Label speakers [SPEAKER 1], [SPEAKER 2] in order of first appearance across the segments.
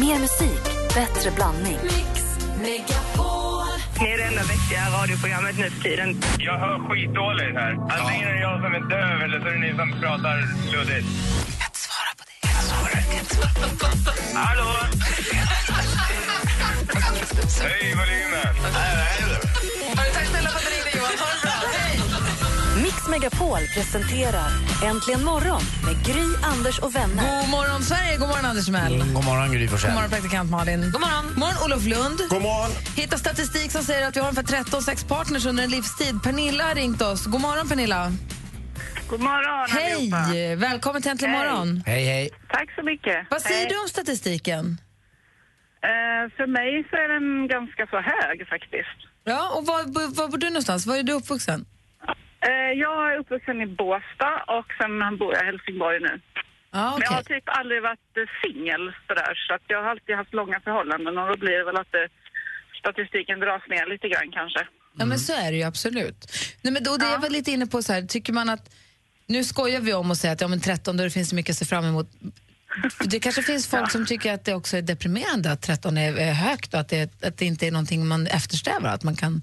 [SPEAKER 1] Mer musik, bättre blandning.
[SPEAKER 2] Ni är det enda vettiga radioprogrammet nu för tiden.
[SPEAKER 3] Jag hör skitdåligt här. Antingen är det jag som är döv eller så är det ni som pratar luddigt. Hallå? Hej volymen!
[SPEAKER 4] Tack snälla för att du ringde,
[SPEAKER 1] Mix Megapol presenterar Äntligen morgon med Gry, Anders och vänner.
[SPEAKER 4] God morgon, Sverige. God morgon, Anders Timell.
[SPEAKER 5] Mm, God morgon, Gry
[SPEAKER 4] God
[SPEAKER 5] Forssell.
[SPEAKER 4] morgon, praktikant Malin. God morgon. God morgon, Olof Lund.
[SPEAKER 5] God morgon.
[SPEAKER 4] Hitta statistik som säger att vi har ungefär 13 sex partners under en livstid. Pernilla har ringt oss. God morgon, Pernilla.
[SPEAKER 2] God morgon allihopa.
[SPEAKER 4] Hej! Välkommen till Äntligen
[SPEAKER 2] Hej.
[SPEAKER 4] morgon.
[SPEAKER 5] Hej, hej.
[SPEAKER 2] Tack så mycket.
[SPEAKER 4] Vad säger
[SPEAKER 2] Hej.
[SPEAKER 4] du om statistiken?
[SPEAKER 2] Eh, för mig så är den ganska så hög faktiskt.
[SPEAKER 4] Ja, och var, var bor du någonstans? Var är du uppvuxen?
[SPEAKER 2] Eh, jag är uppvuxen i Båstad och sen bor jag i Helsingborg nu.
[SPEAKER 4] Ja,
[SPEAKER 2] Men jag har typ aldrig varit eh, singel sådär så att jag har alltid haft långa förhållanden och då blir det väl att eh, statistiken dras ner lite grann kanske.
[SPEAKER 4] Ja, men så är det ju absolut. Nej, men då, det jag var lite inne på så här, tycker man att nu skojar vi om och säger att ja, men 13 då finns det mycket att se fram emot. Det kanske finns folk som tycker att det också är deprimerande att 13 är, är högt och att det, att det inte är någonting man eftersträvar. Att man kan...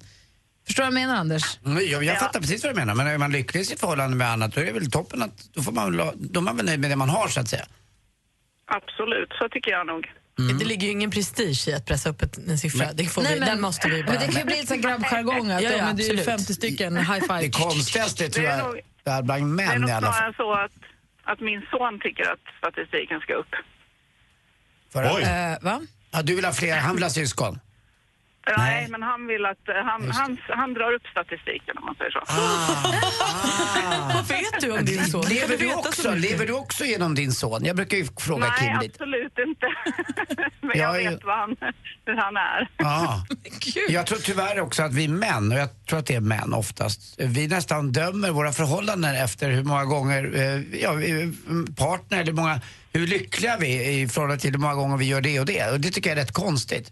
[SPEAKER 4] Förstår du vad jag menar, Anders?
[SPEAKER 5] Mm, Jag, jag fattar precis vad du menar, men är man lycklig i sitt förhållande med annat då är det väl toppen att då, får man, då är man väl nöjd med det man har så att säga.
[SPEAKER 2] Absolut, så tycker jag nog.
[SPEAKER 6] Det ligger ju ingen prestige i att pressa upp ett, en siffra. det får vi, den måste vi bara...
[SPEAKER 4] Men det kan ju bli lite grabbjargong att
[SPEAKER 6] Ja, ja,
[SPEAKER 4] men det är
[SPEAKER 6] absolut.
[SPEAKER 4] 50 stycken high five.
[SPEAKER 5] Det konstigaste tror
[SPEAKER 2] Det är
[SPEAKER 5] jag
[SPEAKER 2] nog-
[SPEAKER 5] är bland
[SPEAKER 2] Det är
[SPEAKER 5] män
[SPEAKER 2] nog
[SPEAKER 5] i alla fall.
[SPEAKER 2] snarare så att, att min son tycker att statistiken ska upp.
[SPEAKER 5] För att,
[SPEAKER 4] Eh, va?
[SPEAKER 5] ja, du vill ha fler, han vill ha syskon.
[SPEAKER 2] Nej, men han vill att eh, han, han, han drar upp statistiken om man säger så.
[SPEAKER 6] Vad vet du om din son?
[SPEAKER 5] Lever du, också, lever du också genom din son? Jag brukar ju fråga
[SPEAKER 2] Nej,
[SPEAKER 5] Kim lite.
[SPEAKER 2] absolut inte. men
[SPEAKER 5] Jag
[SPEAKER 2] jag vet vad han, hur han är.
[SPEAKER 5] Ja. Jag tror tyvärr också att vi män, och jag tror att det är män oftast, vi nästan dömer våra förhållanden efter hur många gånger, eh, ja, eh, partner eller många, hur lyckliga vi är i förhållande till hur många gånger vi gör det och det. Och det tycker jag är rätt konstigt.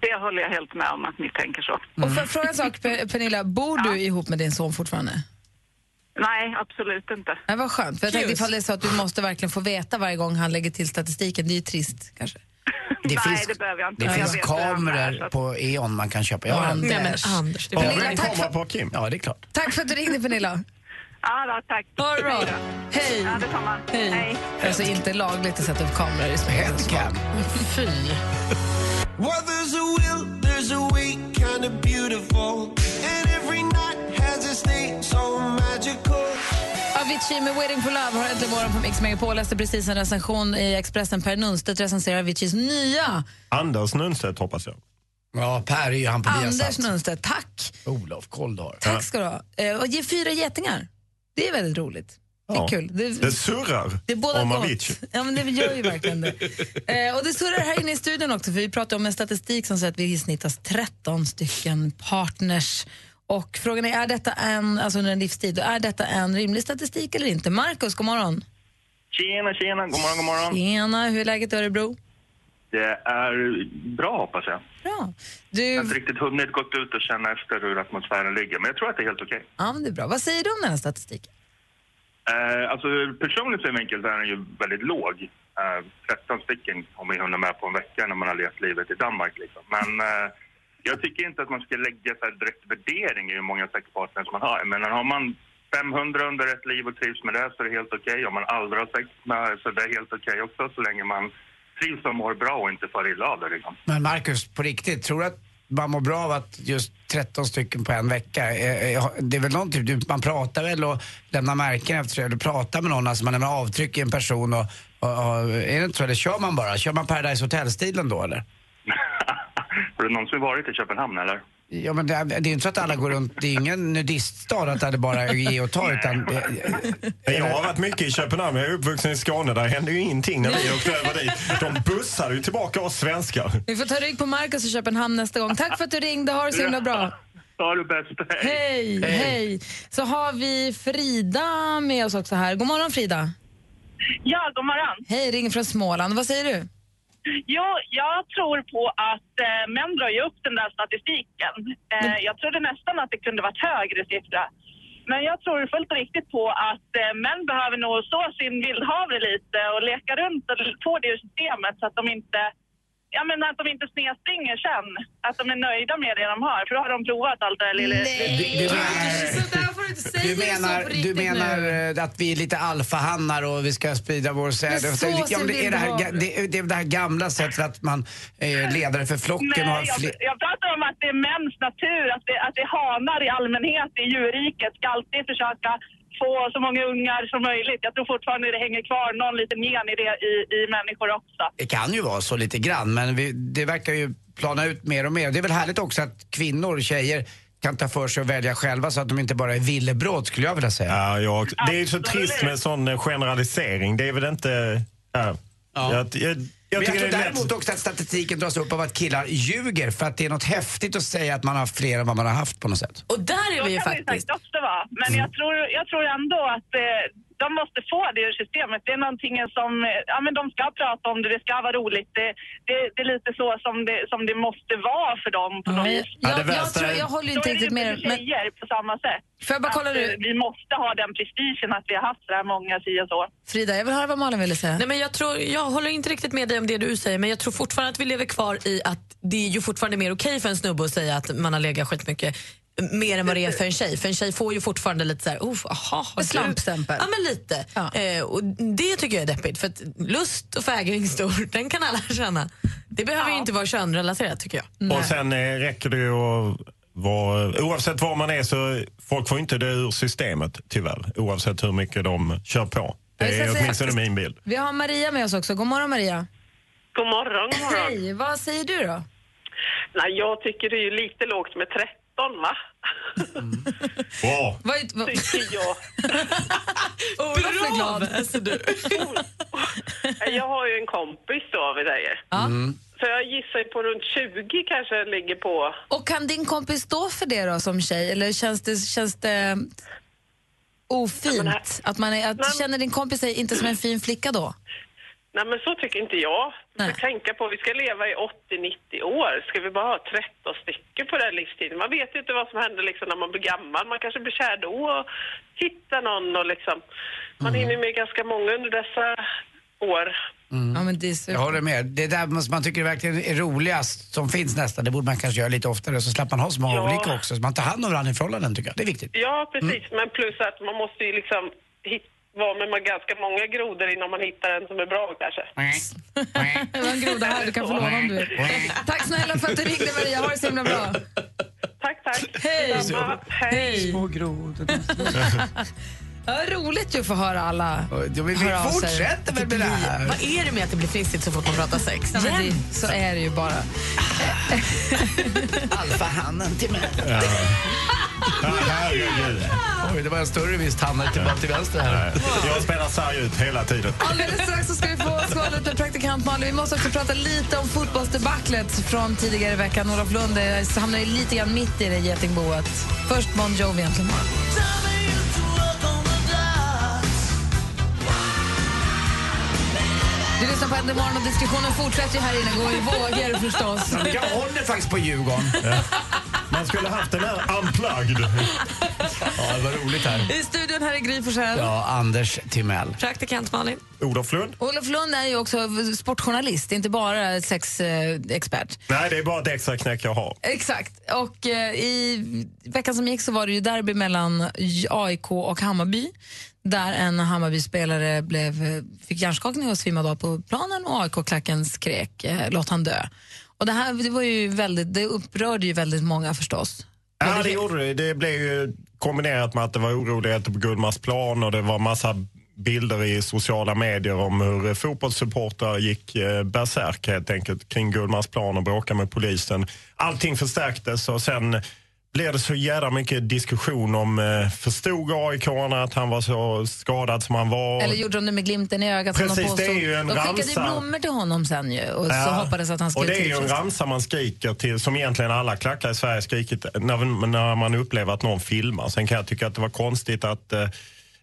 [SPEAKER 2] Det håller jag helt med om att ni tänker så.
[SPEAKER 4] Och för, fråga en sak, Per- Pernilla. Bor du ihop med din son fortfarande?
[SPEAKER 2] Nej, absolut inte.
[SPEAKER 4] Nej, vad skönt. För jag tänkte ifall det är så att du måste verkligen få veta varje gång han lägger till statistiken. Det är ju trist kanske.
[SPEAKER 5] Det
[SPEAKER 2] Nej,
[SPEAKER 5] finns,
[SPEAKER 2] det behöver jag inte.
[SPEAKER 5] det
[SPEAKER 2] Jag
[SPEAKER 5] finns
[SPEAKER 2] är,
[SPEAKER 5] kameror på E.ON man kan köpa. Jag har.
[SPEAKER 4] Anders.
[SPEAKER 6] Nej men Anders, det
[SPEAKER 4] Ja. Pernilla,
[SPEAKER 7] en kamera på Kim.
[SPEAKER 5] Ja, det är klart.
[SPEAKER 4] Tack för att du ringde Pernilla.
[SPEAKER 2] Ja, då, tack.
[SPEAKER 4] Det bra.
[SPEAKER 2] Hej. Ja, detsamma.
[SPEAKER 4] Hej.
[SPEAKER 2] Hej.
[SPEAKER 4] Det är alltså inte lagligt att sätta upp kameror i smyget.
[SPEAKER 5] Headcam.
[SPEAKER 6] Fy.
[SPEAKER 8] Well, there's a will, there's a way, kind of beautiful. And every night has a state so magical.
[SPEAKER 4] Avicii med Waiting for Love har äntligen morgon på Mix Megapol. Läste precis en recension i Expressen. Per Nunstedt recenserar Aviciis nya
[SPEAKER 7] Anders Nunstedt hoppas jag.
[SPEAKER 5] Ja, Per är ju han på
[SPEAKER 4] Anders. Nunstedt. Tack!
[SPEAKER 5] Olof Koldar.
[SPEAKER 4] Tack ska du ha. Eh, Och ge fyra getingar. Det är väldigt roligt. Det är
[SPEAKER 7] Ja.
[SPEAKER 4] kul. Det,
[SPEAKER 7] Det surrar
[SPEAKER 4] det är båda
[SPEAKER 7] om. Avicii.
[SPEAKER 4] Ja, men det gör ju verkligen det. Eh, och det surrar här inne i studion också, för vi pratar om en statistik som säger att vi snittas 13 stycken partners. Och frågan är, är detta en, alltså under en livstid, är detta en rimlig statistik eller inte? Markus, god morgon.
[SPEAKER 3] Tjena, tjena. God morgon, god morgon.
[SPEAKER 4] Tjena, hur är läget i Örebro?
[SPEAKER 3] Det är bra, hoppas jag.
[SPEAKER 4] Bra. Du,
[SPEAKER 3] Jag har inte riktigt hunnit gått ut och känna efter hur atmosfären ligger, men jag tror att det är helt okej.
[SPEAKER 4] ja, men det är bra. Vad säger du om den här statistiken?
[SPEAKER 3] Eh, alltså personligt synvinkel så är den ju väldigt låg. Eh, 13 stycken om vi hinner med på en vecka när man har levt livet i Danmark liksom. Men eh, jag tycker inte att man ska lägga så här direkt värdering i hur många sexpartners man har. Men har man 500 under ett liv och trivs med det så är det helt okej. Om man aldrig har sex med så är det helt okej också så länge man trivs och mår bra och inte far illa av det liksom.
[SPEAKER 5] Men Marcus, på riktigt, tror du att man mår bra av att just 13 stycken på en vecka? Eh, eh, det är väl någon typ, man pratar väl och lämnar märken efter sig, eller pratar med någon, alltså man lämnar avtryck i en person och, och, och är det inte så? Eller kör man bara? Kör man Paradise Hotel-stilen då eller?
[SPEAKER 3] Har du någonsin varit i Köpenhamn eller?
[SPEAKER 5] Ja men det, är- det är inte så att alla går runt, det är ingen nudiststad att det bara är ge och ta utan...
[SPEAKER 7] Jag har varit mycket i Köpenhamn, jag är uppvuxen i Skåne, där hände ju ingenting när vi åkte över dit. De bussade ju tillbaka oss svenskar.
[SPEAKER 4] Vi får ta rygg på Markus i Köpenhamn nästa gång. Tack för att du ringde, ha det så himla bra.
[SPEAKER 3] Ha det bäst.
[SPEAKER 4] Hej, hej. Så har vi Frida med oss också här. God morgon Frida.
[SPEAKER 2] Ja, god morgon.
[SPEAKER 4] Hej, ringer från Småland. Vad säger du?
[SPEAKER 2] Jo, jag tror på att eh, män drar ju upp den där statistiken. Eh, jag trodde nästan att det kunde varit högre siffra. Men jag tror fullt riktigt på att eh, män behöver nog så sin vildhavre lite och leka runt och få det ur systemet så att de inte Ja men att de inte snedspringer sen. Att de är nöjda med det de har. För då har de provat allt det där lilla...
[SPEAKER 5] Du,
[SPEAKER 4] Sådär får du inte
[SPEAKER 5] du
[SPEAKER 4] så
[SPEAKER 5] menar,
[SPEAKER 4] på
[SPEAKER 5] du menar
[SPEAKER 4] nu.
[SPEAKER 5] eh, att vi är lite alfahannar och vi ska sprida vår säd. Ja, men det, är det, här, det, det är det här gamla sättet att man är ledare för flocken och
[SPEAKER 2] Nej,
[SPEAKER 5] har
[SPEAKER 2] jag, jag pratar om att det är mäns natur, att det, att det är hanar i allmänhet i djurriket ska alltid försöka få så många ungar som möjligt. Jag tror fortfarande det hänger kvar någon liten gen i det i, i människor också.
[SPEAKER 5] Det kan ju vara så lite grann, men vi, det verkar ju plana ut mer och mer. Det är väl härligt också att kvinnor, tjejer, kan ta för sig och välja själva så att de inte bara är villebråd skulle jag vilja säga.
[SPEAKER 7] Ja, jag, det är ju så trist med sån eh, generalisering. Det är väl inte... Ja.
[SPEAKER 5] Ja.
[SPEAKER 7] Jag, jag, jag
[SPEAKER 5] Men jag tror
[SPEAKER 7] det lätt.
[SPEAKER 5] däremot också att statistiken dras upp av att killar ljuger för att det är något häftigt att säga att man har fler än vad man har haft på något sätt.
[SPEAKER 6] Och där är vi ju
[SPEAKER 2] kan det
[SPEAKER 6] faktiskt.
[SPEAKER 2] också vara. Men
[SPEAKER 5] Mm.
[SPEAKER 2] jag, tror, jag tror ändå att eh, de måste få det ur systemet. Det är någonting som, eh, ja men de ska prata om det, det ska vara roligt. Det, det, det är lite så som det, som det måste vara för dem på något
[SPEAKER 4] Nej,
[SPEAKER 2] vis.
[SPEAKER 7] Ja,
[SPEAKER 4] jag, jag, tror,
[SPEAKER 7] är-
[SPEAKER 4] jag håller inte
[SPEAKER 2] är
[SPEAKER 4] riktigt med
[SPEAKER 2] för
[SPEAKER 4] dig, men
[SPEAKER 2] tjejer på samma sätt.
[SPEAKER 4] Får jag bara kolla
[SPEAKER 2] att,
[SPEAKER 4] nu?
[SPEAKER 2] eh, Vi måste ha den prestigen att vi har haft så här många si och så.
[SPEAKER 4] Frida, jag vill höra vad Malin ville säga.
[SPEAKER 6] Nej, men jag, tror, jag håller inte riktigt med dig om det du säger men jag tror fortfarande att vi lever kvar i att det är ju fortfarande mer okej för en snubbe att säga att man har legat skitmycket mer än vad det är för en tjej. För en tjej får ju fortfarande lite så här, oh, aha, har
[SPEAKER 4] En
[SPEAKER 6] du-"
[SPEAKER 4] slampstämpel.
[SPEAKER 6] Ja, men lite.
[SPEAKER 4] Ja.
[SPEAKER 6] Eh, och det tycker jag är deppigt för att lust och fägring stor, den kan alla känna. Det behöver ju inte vara könrelaterat tycker jag.
[SPEAKER 7] Och sen eh, räcker det ju att vara, oavsett var man är så folk får inte det ur systemet tyvärr. Oavsett hur mycket de kör på. Det är
[SPEAKER 4] säga-
[SPEAKER 7] åtminstone min bild.
[SPEAKER 4] Vi har Maria med oss också. God morgon Maria.
[SPEAKER 2] God morgon, god morgon.
[SPEAKER 4] Hej, vad säger du då?
[SPEAKER 2] Nej, jag tycker det är ju lite lågt med 13 va?
[SPEAKER 7] Bra!
[SPEAKER 4] Vad, är- vad,
[SPEAKER 2] Tycker jag.
[SPEAKER 4] Olof glad.
[SPEAKER 6] Alltså, du.
[SPEAKER 2] Jag har ju en kompis då vi säger.
[SPEAKER 4] Ja.
[SPEAKER 2] Så jag gissar på runt 20 kanske ligger på.
[SPEAKER 4] Och kan din kompis stå för det då som tjej eller känns det, känns det ofint? Att man är, att,
[SPEAKER 2] Nej.
[SPEAKER 4] känner din kompis sig inte som en fin flicka då?
[SPEAKER 2] Nej men så tycker inte jag.
[SPEAKER 4] Nej.
[SPEAKER 2] Tänka på, vi ska leva i 80-90 år. Ska vi bara ha 13 stycken på den livstiden? Man vet ju inte vad som händer liksom när man blir gammal. Man kanske blir kär då och hittar någon och liksom. Man hinner med ganska många under dessa år.
[SPEAKER 4] Ja, men det är super.
[SPEAKER 5] Jag håller med. Det där måste man tycker verkligen är roligast som finns nästan, det borde man kanske göra lite oftare så slapp man ha så många
[SPEAKER 2] Ja.
[SPEAKER 5] olika också. Så man tar hand om varandra i förhållanden tycker jag. Det är viktigt.
[SPEAKER 2] Ja, precis. Men plus att man måste ju liksom hit, vara med ganska många grodor innan man hittar en som är bra kanske.
[SPEAKER 4] Det var en groda här, du kan få låna om du vill. Tack snälla för att du ringde Maria, ha det så himla bra.
[SPEAKER 2] Tack, tack.
[SPEAKER 4] Hej.
[SPEAKER 2] Hej.
[SPEAKER 5] Små grodor.
[SPEAKER 4] Ja, roligt ju att få höra alla
[SPEAKER 5] Ja, men vi
[SPEAKER 4] höra
[SPEAKER 5] fortsätter väl med det här.
[SPEAKER 6] Vad är det med att det blir fnissigt så fort man pratar sex?
[SPEAKER 4] Ja, det, så är det ju bara.
[SPEAKER 5] Alfahannen till mig.
[SPEAKER 7] Ja, herregud.
[SPEAKER 5] Oj, det var en större visst hanne till, till vänster här.
[SPEAKER 7] Jag spelar sarg ut hela tiden.
[SPEAKER 4] Alldeles strax så ska vi få skvallret med praktikant Malin. Vi måste också prata lite om fotbollsdebaclet från tidigare i veckan. Olof Lund hamnar ju lite grann mitt i det getingboet. Först Bon Jovi egentligen Äntligen morgon och diskussionen fortsätter ju här inne. Går i vågor förstås.
[SPEAKER 5] Ja, Jag håller faktiskt på Djurgården.
[SPEAKER 7] Man skulle haft den här unplugged.
[SPEAKER 5] Ja, det var roligt här.
[SPEAKER 4] I studion här är Gry Forssell.
[SPEAKER 5] Ja, Anders Timell.
[SPEAKER 6] Praktikant Malin.
[SPEAKER 7] Olof Lund?
[SPEAKER 4] Olof Lund är ju också sportjournalist, inte bara sexexpert.
[SPEAKER 7] Nej, det är bara ett extra knäck jag har.
[SPEAKER 4] Exakt. Och eh, i veckan som gick så var det ju derby mellan AIK och Hammarby där en Hammarby-spelare blev, fick hjärnskakning och svimmade av på planen och AIK-klacken skrek eh, låt han dö. Och det här det var ju väldigt, det upprörde ju väldigt många förstås.
[SPEAKER 7] Ja, det gjorde det. Det blev ju kombinerat med att det var oroligheter på Gullmarsplan och det var massa bilder i sociala medier om hur fotbollssupportrar gick eh, bärsärk helt enkelt kring Gullmarsplan och bråkade med polisen. Allting förstärktes och sen blev det så jävla mycket diskussion om, eh, förstod aik att han var så skadad som han var?
[SPEAKER 4] Eller gjorde de det med glimten i ögat som de
[SPEAKER 7] Precis,
[SPEAKER 4] påstod.
[SPEAKER 7] det är ju en
[SPEAKER 4] de skickade
[SPEAKER 7] ramsa.
[SPEAKER 4] blommor till honom sen ju och så
[SPEAKER 7] Ja.
[SPEAKER 4] hoppades att han
[SPEAKER 7] Och
[SPEAKER 4] skulle
[SPEAKER 7] det är ju en ramsa man skriker till, som egentligen alla klackar i Sverige skrikit när, när man upplever att någon filmar. Sen kan jag tycka att det var konstigt att eh,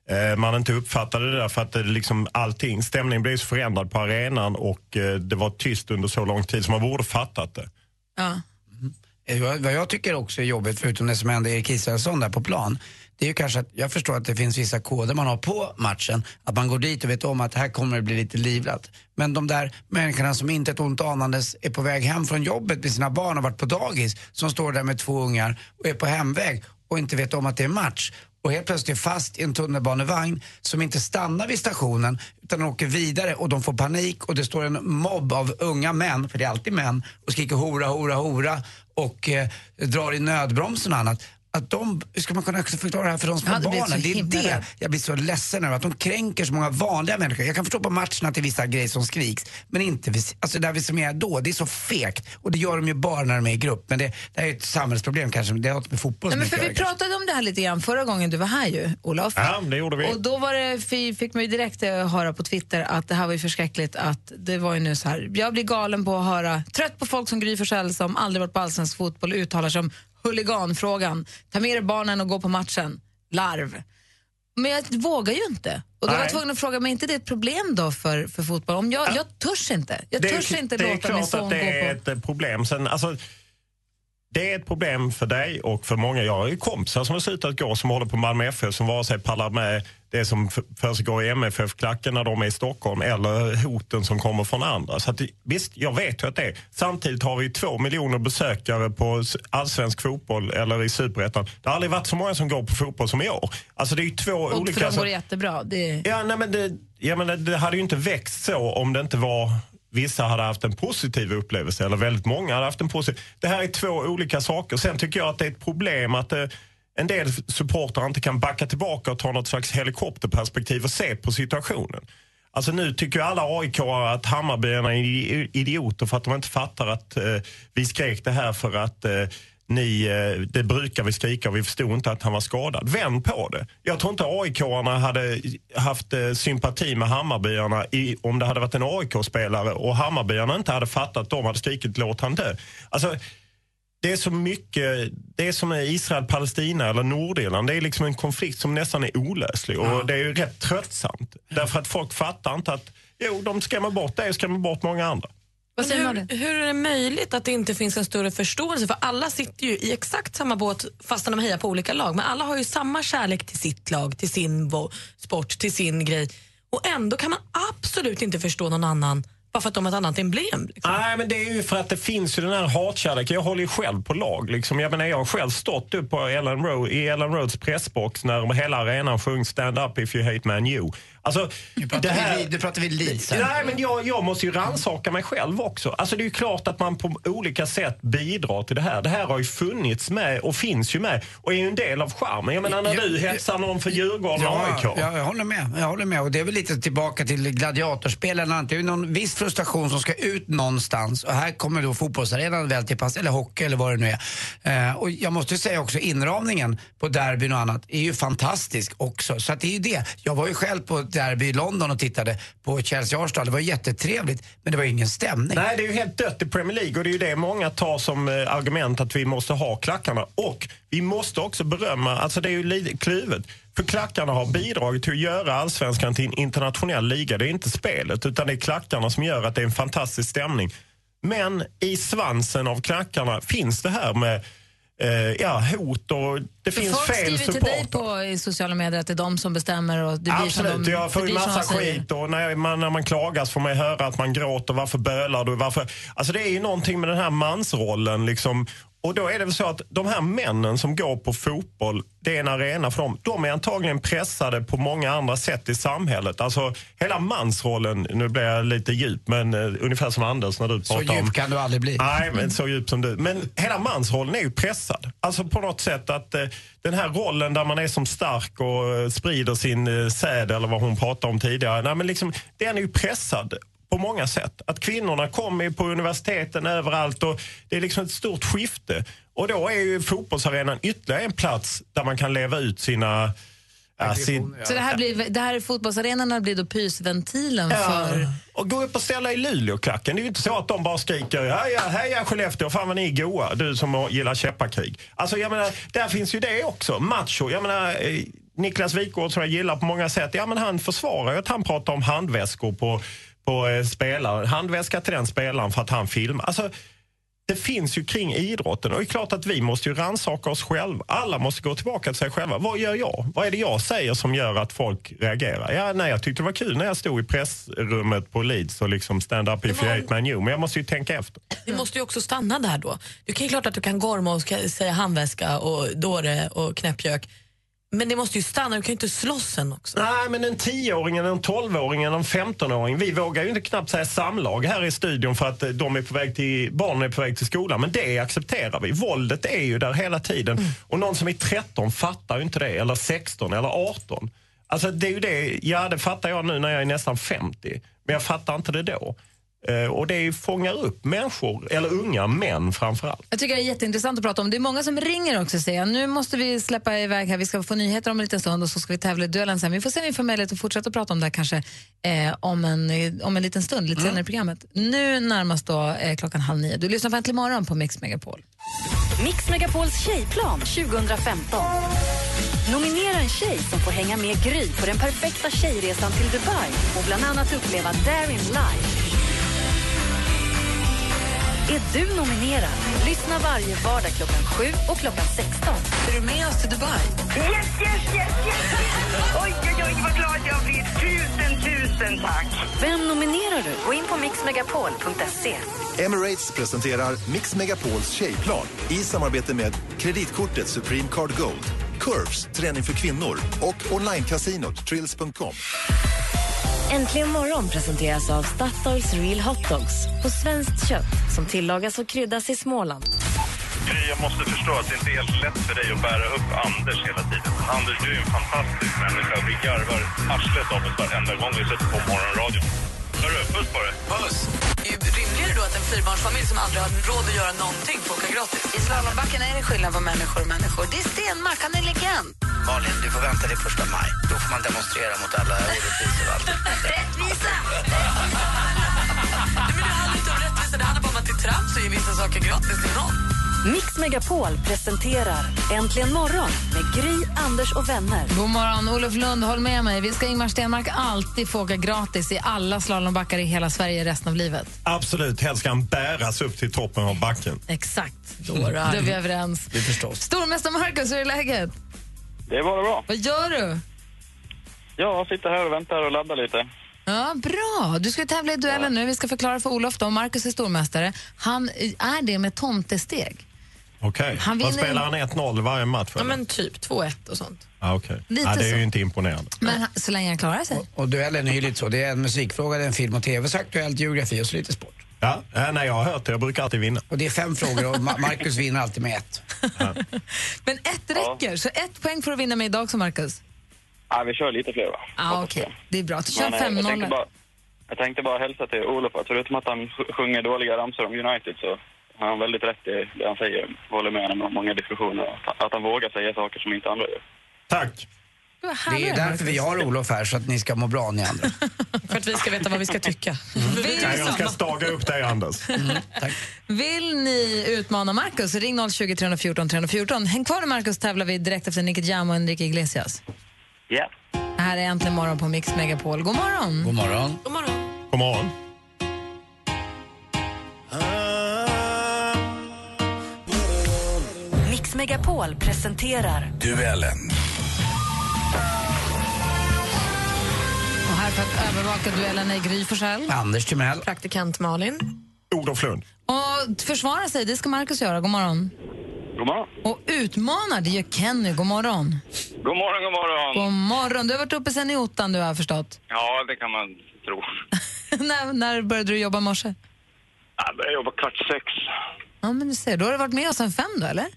[SPEAKER 7] eh, man inte uppfattade det där för att det liksom allting, stämningen blev så förändrad på arenan och eh, det var tyst under så lång tid så man borde fattat det.
[SPEAKER 4] Ja.
[SPEAKER 5] Vad vad jag tycker också är jobbigt, förutom det som hände Erik Israelsson där på plan, det är ju kanske att jag förstår att det finns vissa koder man har på matchen. Att man går dit och vet om att här kommer det bli lite livlat. Men de där människorna som inte ett ont anandes är på väg hem från jobbet med sina barn och varit på dagis, som står där med två ungar och är på hemväg och inte vet om att det är match och helt plötsligt är fast i en tunnelbanevagn som inte stannar vid stationen utan åker vidare och de får panik och det står en mobb av unga män, för det är alltid män, och skriker hora, hora, hora och eh, drar i nödbromsen och annat. Att de, hur ska man kunna förklara det här för de små
[SPEAKER 4] blivit
[SPEAKER 5] barnen? Det är
[SPEAKER 4] himla
[SPEAKER 5] det jag blir så ledsen över, att de kränker så många vanliga människor. Jag kan förstå på matcherna är vissa grejer som skriks, men inte alltså där vi som är då. Det är så fegt och det gör de ju bara när de är i grupp. Men det, det här är ett samhällsproblem kanske, det har inte med fotboll
[SPEAKER 4] Nej, men för vi pratade om det här lite grann förra gången du var här ju, Olof.
[SPEAKER 7] Ja, det gjorde vi.
[SPEAKER 4] Och då var det, fi- fick man ju direkt eh, höra på Twitter att det här var ju förskräckligt att det var ju nu så här, jag blir galen på att höra, trött på folk som Gry Forssell som aldrig varit på allsvensk fotboll uttalar sig om huliganfrågan. Ta med er barnen och gå på matchen. Larv. Men jag vågar ju inte. Och då var jag tvungen att fråga, men är inte det ett problem då för, för fotboll? Om jag, jag törs inte. Jag
[SPEAKER 7] Det är,
[SPEAKER 4] törs inte
[SPEAKER 7] det är
[SPEAKER 4] låta min
[SPEAKER 7] klart
[SPEAKER 4] son
[SPEAKER 7] att
[SPEAKER 4] gå
[SPEAKER 7] det är
[SPEAKER 4] på...
[SPEAKER 7] ett eh, problem. Sen, alltså, det är ett problem för dig och för många. Jag har ju kompisar som har slutat gå som håller på Malmö FF som vare sig pallar med det som försiggår i MFF-klacken när de är i Stockholm eller hoten som kommer från andra. Så att, det- visst, jag vet att det är. Samtidigt har vi två miljoner besökare på allsvensk fotboll eller i superettan. Det har aldrig varit så många som går på fotboll som i år. Alltså det är ju två
[SPEAKER 4] Och
[SPEAKER 7] olika...
[SPEAKER 4] för dem går det jättebra. Det,
[SPEAKER 7] Ja, nej, men det, jag menar, det hade ju inte växt så om det inte var vissa hade haft en positiv upplevelse eller väldigt många hade haft en positiv. Det här är två olika saker. Sen tycker jag att det är ett problem att eh, en del supportrar inte kan backa tillbaka och ta något slags helikopterperspektiv och se på situationen. Alltså nu tycker ju alla aik att Hammarbyarna är idioter för att de inte fattar att eh, vi skrek det här för att eh, ni, eh, det brukar vi skrika och vi förstod inte att han var skadad. Vänd på det. Jag tror inte aik hade haft eh, sympati med Hammarbyarna i, om det hade varit en AIK-spelare och Hammarbyarna inte hade fattat, de hade skrikit låt han dö. Alltså, det är så mycket, det är som Israel-Palestina eller Nordirland. Det är liksom en konflikt som nästan är olöslig och det är ju rätt tröttsamt. Därför att folk fattar inte att jo, de skrämmer bort dig och skrämmer bort många andra.
[SPEAKER 4] vad säger man
[SPEAKER 6] Hur, hur är det möjligt att det inte finns en större förståelse? För alla sitter ju i exakt samma båt fast de hejar på olika lag. Men alla har ju samma kärlek till sitt lag, till sin sport, till sin grej. Och ändå kan man absolut inte förstå någon annan bara för att de har ett annat emblem. Liksom.
[SPEAKER 7] Nej, men det är ju för att det finns ju den här hatkärleken. Jag håller ju själv på lag. Liksom. Jag, menar, jag har själv stått upp på Ellen Road, i Ellen Roads pressbox när hela arenan sjöng Stand up if you hate Man you. Alltså,
[SPEAKER 5] pratar vi, nu pratar vi Leeds här.
[SPEAKER 7] Nej, men jag, jag måste ju rannsaka mig själv också. Alltså det är ju klart att man på olika sätt bidrar till det här. Det här har ju funnits med och finns ju med och är ju en del av charmen. Jag menar när
[SPEAKER 5] Ja,
[SPEAKER 7] du hetsar någon för Djurgården och AIK.
[SPEAKER 5] Ja, ja, jag håller med. Jag håller med. Och det är väl lite tillbaka till gladiatorspelarna. Det är ju någon viss frustration som ska ut någonstans. Och här kommer då fotbollsarenan väl till pass, eller hockey eller vad det nu är. Eh, och jag måste säga också inramningen på derbyn och annat är ju fantastisk också. Så att det är ju det. Jag var ju själv på ett derby i London och tittade på Chelsea-Arsenal. Det var jättetrevligt, men det var ingen stämning.
[SPEAKER 7] Nej, det är ju helt dött i Premier League och det är ju det många tar som eh, argument att vi måste ha klackarna. Och vi måste också berömma, alltså det är ju lite kluvet. För klackarna har bidragit till att göra allsvenskan till en internationell liga. Det är inte spelet utan det är klackarna som gör att det är en fantastisk stämning. Men i svansen av klackarna finns det här med ja, hot och det finns
[SPEAKER 4] Folk
[SPEAKER 7] fel
[SPEAKER 4] skriver till dig på i sociala medier att det är de som bestämmer och det blir
[SPEAKER 7] Absolut,
[SPEAKER 4] som de,
[SPEAKER 7] jag får ju massa skit och när man, när man klagas får man ju höra att man gråter. Varför bölar du? Varför? Alltså det är ju någonting med den här mansrollen liksom. Och då är det väl så att de här männen som går på fotboll, det är en arena för dem. De är antagligen pressade på många andra sätt i samhället. Alltså hela mansrollen, nu blir jag lite djup, men uh, ungefär som Anders när du
[SPEAKER 5] Så
[SPEAKER 7] pratar om...
[SPEAKER 5] djup kan du aldrig bli.
[SPEAKER 7] Nej, men så djup som du. Men hela mansrollen är ju pressad. Alltså på något sätt att eh, den här rollen där man är som stark och eh, sprider sin säd eller vad hon pratade om tidigare. Nej, men liksom, den är ju pressad på många sätt. Att kvinnorna kommer på universiteten överallt och det är liksom ett stort skifte. Och då är ju fotbollsarenan ytterligare en plats där man kan leva ut sina... Ja, sin,
[SPEAKER 4] Så det här, blir, det här är fotbollsarenorna blir då pysventilen för...
[SPEAKER 7] Och gå upp och ställa i Luleåklacken. Det är ju inte så att de bara skriker heja, heja Skellefteå, fan vad ni är goa, du som gillar käppakrig. Alltså jag menar, där finns ju det också. Macho, jag menar eh, Niklas Wikgård som jag gillar på många sätt, ja men han försvarar ju att han pratar om handväskor på, på eh, spelare. Handväska till den spelaren för att han filmar. Alltså, det finns ju kring idrotten. Och det är klart att vi måste ju rannsaka oss själva. Alla måste gå tillbaka till sig själva. Vad gör jag? Vad är det jag säger som gör att folk reagerar? Ja, nej, jag tyckte det var kul när jag stod i pressrummet på Leeds och liksom stand up if you hate my new. Men jag måste ju tänka efter.
[SPEAKER 6] Du måste ju också stanna där då. Du kan ju klart att du kan gorma och säga handväska och dåre och knäppjök. Men det måste ju stanna, du kan ju inte slåss sen också.
[SPEAKER 7] Nej, men en 10-åring, en 12-åring, en 15-åring. Vi vågar ju inte knappt säga samlag här i studion för att eh, de är på väg till, barnen är på väg till skolan. Men det accepterar vi. Våldet är ju där hela tiden. Och någon som är 13 fattar ju inte det. Eller 16 eller 18. Alltså det är ju det, ja det fattar jag nu när jag är nästan 50. Men jag fattar inte det då. Eh, och det fångar upp människor, eller unga män framförallt.
[SPEAKER 4] Jag tycker det är jätteintressant att prata om. Det är många som ringer också säger jag. Nu måste vi släppa iväg här. Vi ska få nyheter om en liten stund och så ska vi tävla i duellen sen. Vi får se om vi får möjlighet att fortsätta prata om det här kanske eh, om, en, eh, om en liten stund, lite senare i programmet. Nu närmast då eh, klockan halv nio. Du lyssnar på Äntligen morgon på Mix Megapol.
[SPEAKER 1] Mix Megapols tjejplan 2015. Nominera en tjej som får hänga med Gry på den perfekta tjejresan till Dubai och bland annat uppleva Darin live. Är du nominerad? Lyssna varje vardag klockan 7 och klockan 16.
[SPEAKER 4] Är du med oss till Dubai?
[SPEAKER 9] Yes, yes, yes, yes! Oj, oj, oj, vad glad jag blir. Tusen, tusen tack!
[SPEAKER 1] Vem nominerar du? Gå in på mixmegapol.se.
[SPEAKER 10] Emirates presenterar Mix Megapols tjejplan i samarbete med kreditkortet Supreme Card Gold, Curves, träning för kvinnor och onlinecasinot Trills.com.
[SPEAKER 1] Äntligen morgon presenteras av Statoils Real Hot Dogs på svenskt kött som tillagas och kryddas i Småland.
[SPEAKER 3] Jag måste förstå att det inte är helt lätt för dig att bära upp Anders hela tiden. Anders, du är en fantastisk människa. Vi garvar arslet av oss varenda gång vi sätter på morgonradion. Hörru, puss på dig. Puss!
[SPEAKER 6] Rimligare då att en fyrbarnsfamilj som aldrig har råd att göra någonting får åka gratis.
[SPEAKER 4] I slalombacken är det skillnad på människor och människor. Det är Stenmark, han är legend.
[SPEAKER 5] Malin, du får vänta till första maj. Då får man demonstrera mot alla orättvisor och allt.
[SPEAKER 4] Rättvisa!
[SPEAKER 6] Nej, men det handlar inte om rättvisa, det handlar bara om att det är trams att ge vissa saker gratis till någon.
[SPEAKER 1] Mix Megapol presenterar Äntligen morgon med Gry, Anders och vänner.
[SPEAKER 4] God morgon, Olof Lund, håll med mig. Vi ska Ingmar Stenmark alltid få åka gratis i alla slalombackar i hela Sverige resten av livet.
[SPEAKER 7] Absolut, helst ska han bäras upp till toppen av backen.
[SPEAKER 4] Exakt. Då är vi överens.
[SPEAKER 5] Det förstås.
[SPEAKER 4] Stormästare Marcus, hur är läget?
[SPEAKER 3] Det är bara bra.
[SPEAKER 4] Vad gör du?
[SPEAKER 3] Jag sitter här och väntar och laddar lite.
[SPEAKER 4] Ja, bra. Du ska tävla i duellen nu. Vi ska förklara för Olof. Då. Marcus är stormästare. Han är det med tomtesteg.
[SPEAKER 7] Okej.
[SPEAKER 4] Han
[SPEAKER 7] Vad
[SPEAKER 4] vinner-
[SPEAKER 7] spelar han 1-0 varje match?
[SPEAKER 6] Ja,
[SPEAKER 7] eller?
[SPEAKER 6] men typ 2-1 och sånt.
[SPEAKER 7] Ah, okej.
[SPEAKER 4] Lite
[SPEAKER 7] ah, det är
[SPEAKER 4] så.
[SPEAKER 7] ju inte imponerande.
[SPEAKER 4] Men han- så länge han klarar sig.
[SPEAKER 5] Och duellen är ju lite så. Det är en musikfråga, det är en film och tv, så aktuellt, geografi och så lite sport.
[SPEAKER 7] Ja, eh, nej, jag har hört det. Jag brukar alltid vinna.
[SPEAKER 5] Och det är fem frågor och Ma- Marcus vinner alltid med ett.
[SPEAKER 4] Men ett räcker, så ett poäng får du vinna med idag också, Marcus.
[SPEAKER 3] Ja, vi kör lite fler va?
[SPEAKER 4] Ah, Okej, det är bra. Du kör
[SPEAKER 3] Men, eh, jag, tänkte
[SPEAKER 4] 5-0.
[SPEAKER 3] bara, jag tänkte bara hälsa till Olof att förutom att han sj- sjunger dåliga ramsor om United så har han väldigt rätt i det han säger. Håller med honom om många diskussioner. Att, att han vågar säga saker som inte andra gör.
[SPEAKER 7] Tack.
[SPEAKER 4] Vad
[SPEAKER 5] Det är därför vi har Olof här, så att ni ska må bra ni andra.
[SPEAKER 6] För att vi ska veta vad vi ska tycka.
[SPEAKER 4] Vill,
[SPEAKER 7] Nej, jag ska staga upp dig, Anders.
[SPEAKER 5] Tack.
[SPEAKER 4] vill ni utmana Marcus, ring 020 314 314. Häng kvar med Marcus tävlar vi direkt efter Nicky Jam och Enrique Iglesias.
[SPEAKER 3] Ja.
[SPEAKER 4] Det här är Äntligen morgon på Mix Megapol. God morgon!
[SPEAKER 5] God morgon.
[SPEAKER 6] God morgon.
[SPEAKER 7] God morgon.
[SPEAKER 1] Mix Megapol presenterar
[SPEAKER 10] Duellen.
[SPEAKER 4] Här för att övervaka duellen är Gry Forssell.
[SPEAKER 5] Anders Timell.
[SPEAKER 6] Praktikant Malin.
[SPEAKER 7] Olof Lund.
[SPEAKER 4] Och försvara sig, det ska Marcus göra. God morgon.
[SPEAKER 3] God morgon.
[SPEAKER 4] Och utmana, det gör Kenny. God morgon.
[SPEAKER 3] God morgon, god morgon.
[SPEAKER 4] God morgon. Du har varit uppe sen i ottan, du har förstått.
[SPEAKER 3] Ja, det kan man tro.
[SPEAKER 4] när, när började du jobba i morse?
[SPEAKER 3] Jag börjar jobba kvart sex.
[SPEAKER 4] Ja, men du ser, då har du varit med oss sen fem då, eller?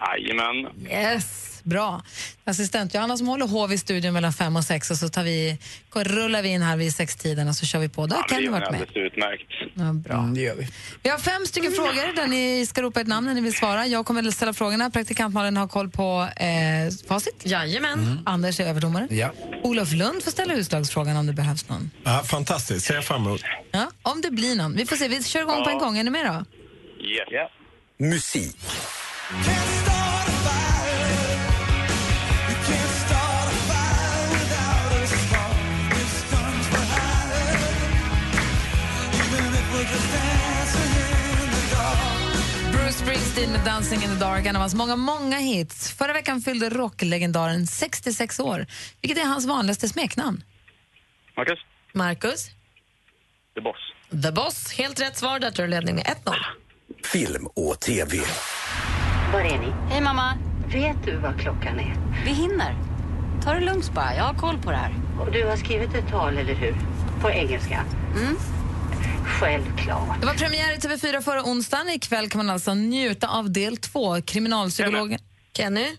[SPEAKER 3] Jajamän.
[SPEAKER 4] Yes, bra. Assistent Johanna som håller hov i studion mellan fem och sex och så tar vi, rullar vi in här vid sextiden och så kör vi på. Då har Kenny varit med.
[SPEAKER 3] utmärkt.
[SPEAKER 4] Ja, bra.
[SPEAKER 5] Mm, det gör vi.
[SPEAKER 4] Vi har fem stycken frågor där ni ska ropa ett namn när ni vill svara. Jag kommer att ställa frågorna. Praktikant Malin har koll på eh, facit.
[SPEAKER 6] Jajamän.
[SPEAKER 4] Anders är överdomare.
[SPEAKER 5] Ja.
[SPEAKER 4] Olof Lund får ställa utslagsfrågan om det behövs någon.
[SPEAKER 7] Ja, fantastiskt. Ser jag fram emot.
[SPEAKER 4] Ja, om det blir någon. Vi får se. Vi kör igång på en gång. Är ni med då?
[SPEAKER 3] Yes. Ja.
[SPEAKER 10] Musik.
[SPEAKER 4] Dancing in the dark, en av hans många, många hits. Förra veckan fyllde rocklegendaren 66 år. Vilket är hans vanligaste smeknamn?
[SPEAKER 11] Marcus?
[SPEAKER 6] Marcus?
[SPEAKER 11] The Boss.
[SPEAKER 6] The Boss. Helt rätt svar. Där tar du ledning med 1-0.
[SPEAKER 12] Film och TV.
[SPEAKER 13] Var är ni? Hej mamma. Vet du vad klockan är? Vi hinner. Ta det lugnt bara, jag har koll på det här. Och du har skrivit ett tal, eller hur? På engelska? Mm. Självklart.
[SPEAKER 4] Det var premiär i TV4 förra onsdagen. Ikväll kan man alltså njuta av del två. Kriminalpsykologen... Kenny?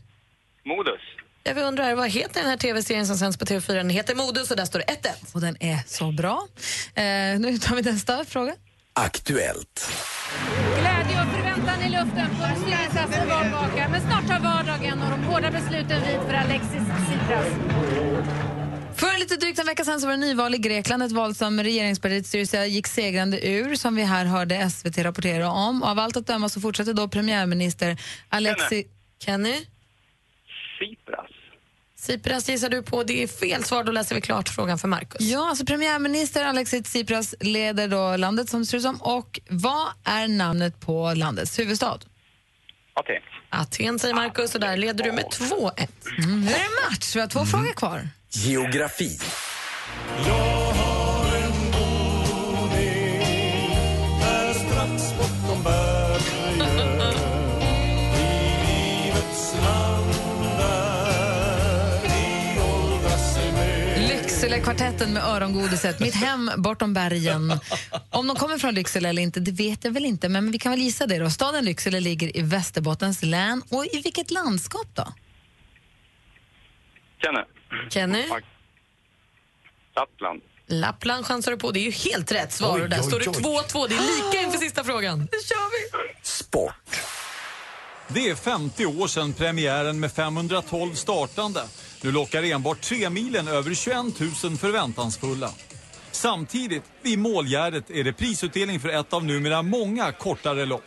[SPEAKER 11] Modus.
[SPEAKER 6] Jag undrar, vad heter den här tv-serien som sänds på TV4? Den heter Modus och där står det 1-1.
[SPEAKER 4] Och den är så bra. Eh, nu tar vi nästa fråga.
[SPEAKER 12] Aktuellt.
[SPEAKER 14] Glädje och förväntan i luften på styrelsens valvaka. Men snart tar vardagen och de hårda besluten vid för Alexis Tsipras.
[SPEAKER 4] För lite drygt en vecka sedan så var det nyval i Grekland, ett val som regeringspartiets styrelse gick segrande ur, som vi här hörde SVT rapportera om. Och av allt att döma så fortsätter då premiärminister Alexi... Kenny?
[SPEAKER 11] Tsipras.
[SPEAKER 6] Tsipras gissar du på. Det är fel svar. Då läser vi klart frågan för Markus.
[SPEAKER 4] Ja, alltså premiärminister Alexis Tsipras leder då landet som det ser ut som. Och vad är namnet på landets huvudstad?
[SPEAKER 11] Okej.
[SPEAKER 6] Aten säger Markus och där leder du med 2-1.
[SPEAKER 4] Mm, nu är det match. Vi har två frågor kvar.
[SPEAKER 12] Geografi.
[SPEAKER 4] Lycksele-kvartetten med örongodiset. Mitt hem bortom bergen. Om de kommer från Lycksele eller inte, det vet jag väl inte. Men vi kan väl gissa det då. Staden Lycksele ligger i Västerbottens län. Och i vilket landskap då?
[SPEAKER 11] Kenny.
[SPEAKER 6] Kenny?
[SPEAKER 11] Lappland.
[SPEAKER 6] Lappland chansar du på. Det är ju helt rätt svar.
[SPEAKER 11] Oj,
[SPEAKER 6] och där
[SPEAKER 11] oj,
[SPEAKER 6] står det
[SPEAKER 11] oj.
[SPEAKER 6] 2-2. Det är lika inför sista frågan.
[SPEAKER 4] Nu kör vi!
[SPEAKER 12] Sport.
[SPEAKER 15] Det är 50 år sedan premiären med 512 startande. Nu lockar enbart tremilen över 21 000 förväntansfulla. Samtidigt, vid målgärdet är det prisutdelning för ett av numera många kortare lopp.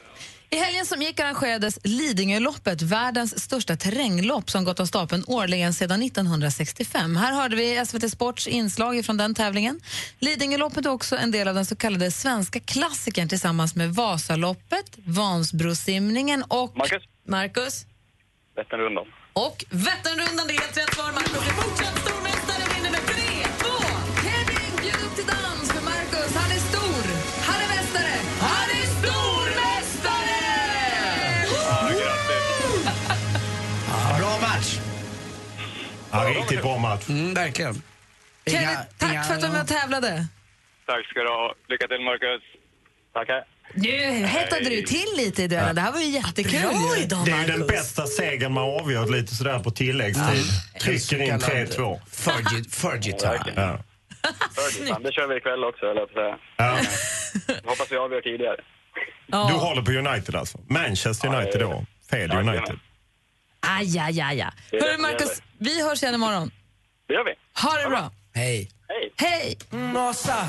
[SPEAKER 4] I helgen som gick arrangerades Lidingöloppet, världens största terränglopp som gått av stapeln årligen sedan 1965. Här hörde vi SVT Sports inslag från den tävlingen. Lidingöloppet är också en del av den så kallade svenska klassikern tillsammans med Vasaloppet, Vansbrosimningen och...
[SPEAKER 11] Marcus?
[SPEAKER 6] Marcus?
[SPEAKER 11] Vätternrundan.
[SPEAKER 6] Och Vätternrundan, det är helt rätt svar. Marcus är fortsatt
[SPEAKER 5] Ja,
[SPEAKER 7] riktigt bra match.
[SPEAKER 5] Mm, verkligen.
[SPEAKER 4] Kenny, tack
[SPEAKER 5] inga-
[SPEAKER 4] för att du var med och tävlade.
[SPEAKER 11] Tack ska du ha. Lycka till, Marcus. Tackar.
[SPEAKER 4] Nu hettade du till lite i duellen. Det här var ju jättekul.
[SPEAKER 6] Bra idag,
[SPEAKER 7] Det är ju den bästa segern man avgör lite sådär på tilläggstid. Trycker in 3-2.
[SPEAKER 5] Fergie- Fergie time.
[SPEAKER 7] Ja.
[SPEAKER 11] Det kör vi ikväll också, höll jag
[SPEAKER 7] Ja.
[SPEAKER 11] hoppas vi avgör tidigare.
[SPEAKER 7] Du håller på United alltså? Manchester United då? Fed United?
[SPEAKER 4] Aj, aj, aj, aj. Hörru Marcus, vi hörs igen imorgon.
[SPEAKER 11] Det gör vi.
[SPEAKER 4] Ha det bra.
[SPEAKER 5] Hej.
[SPEAKER 11] Hej!
[SPEAKER 4] Hej!
[SPEAKER 8] Nossa,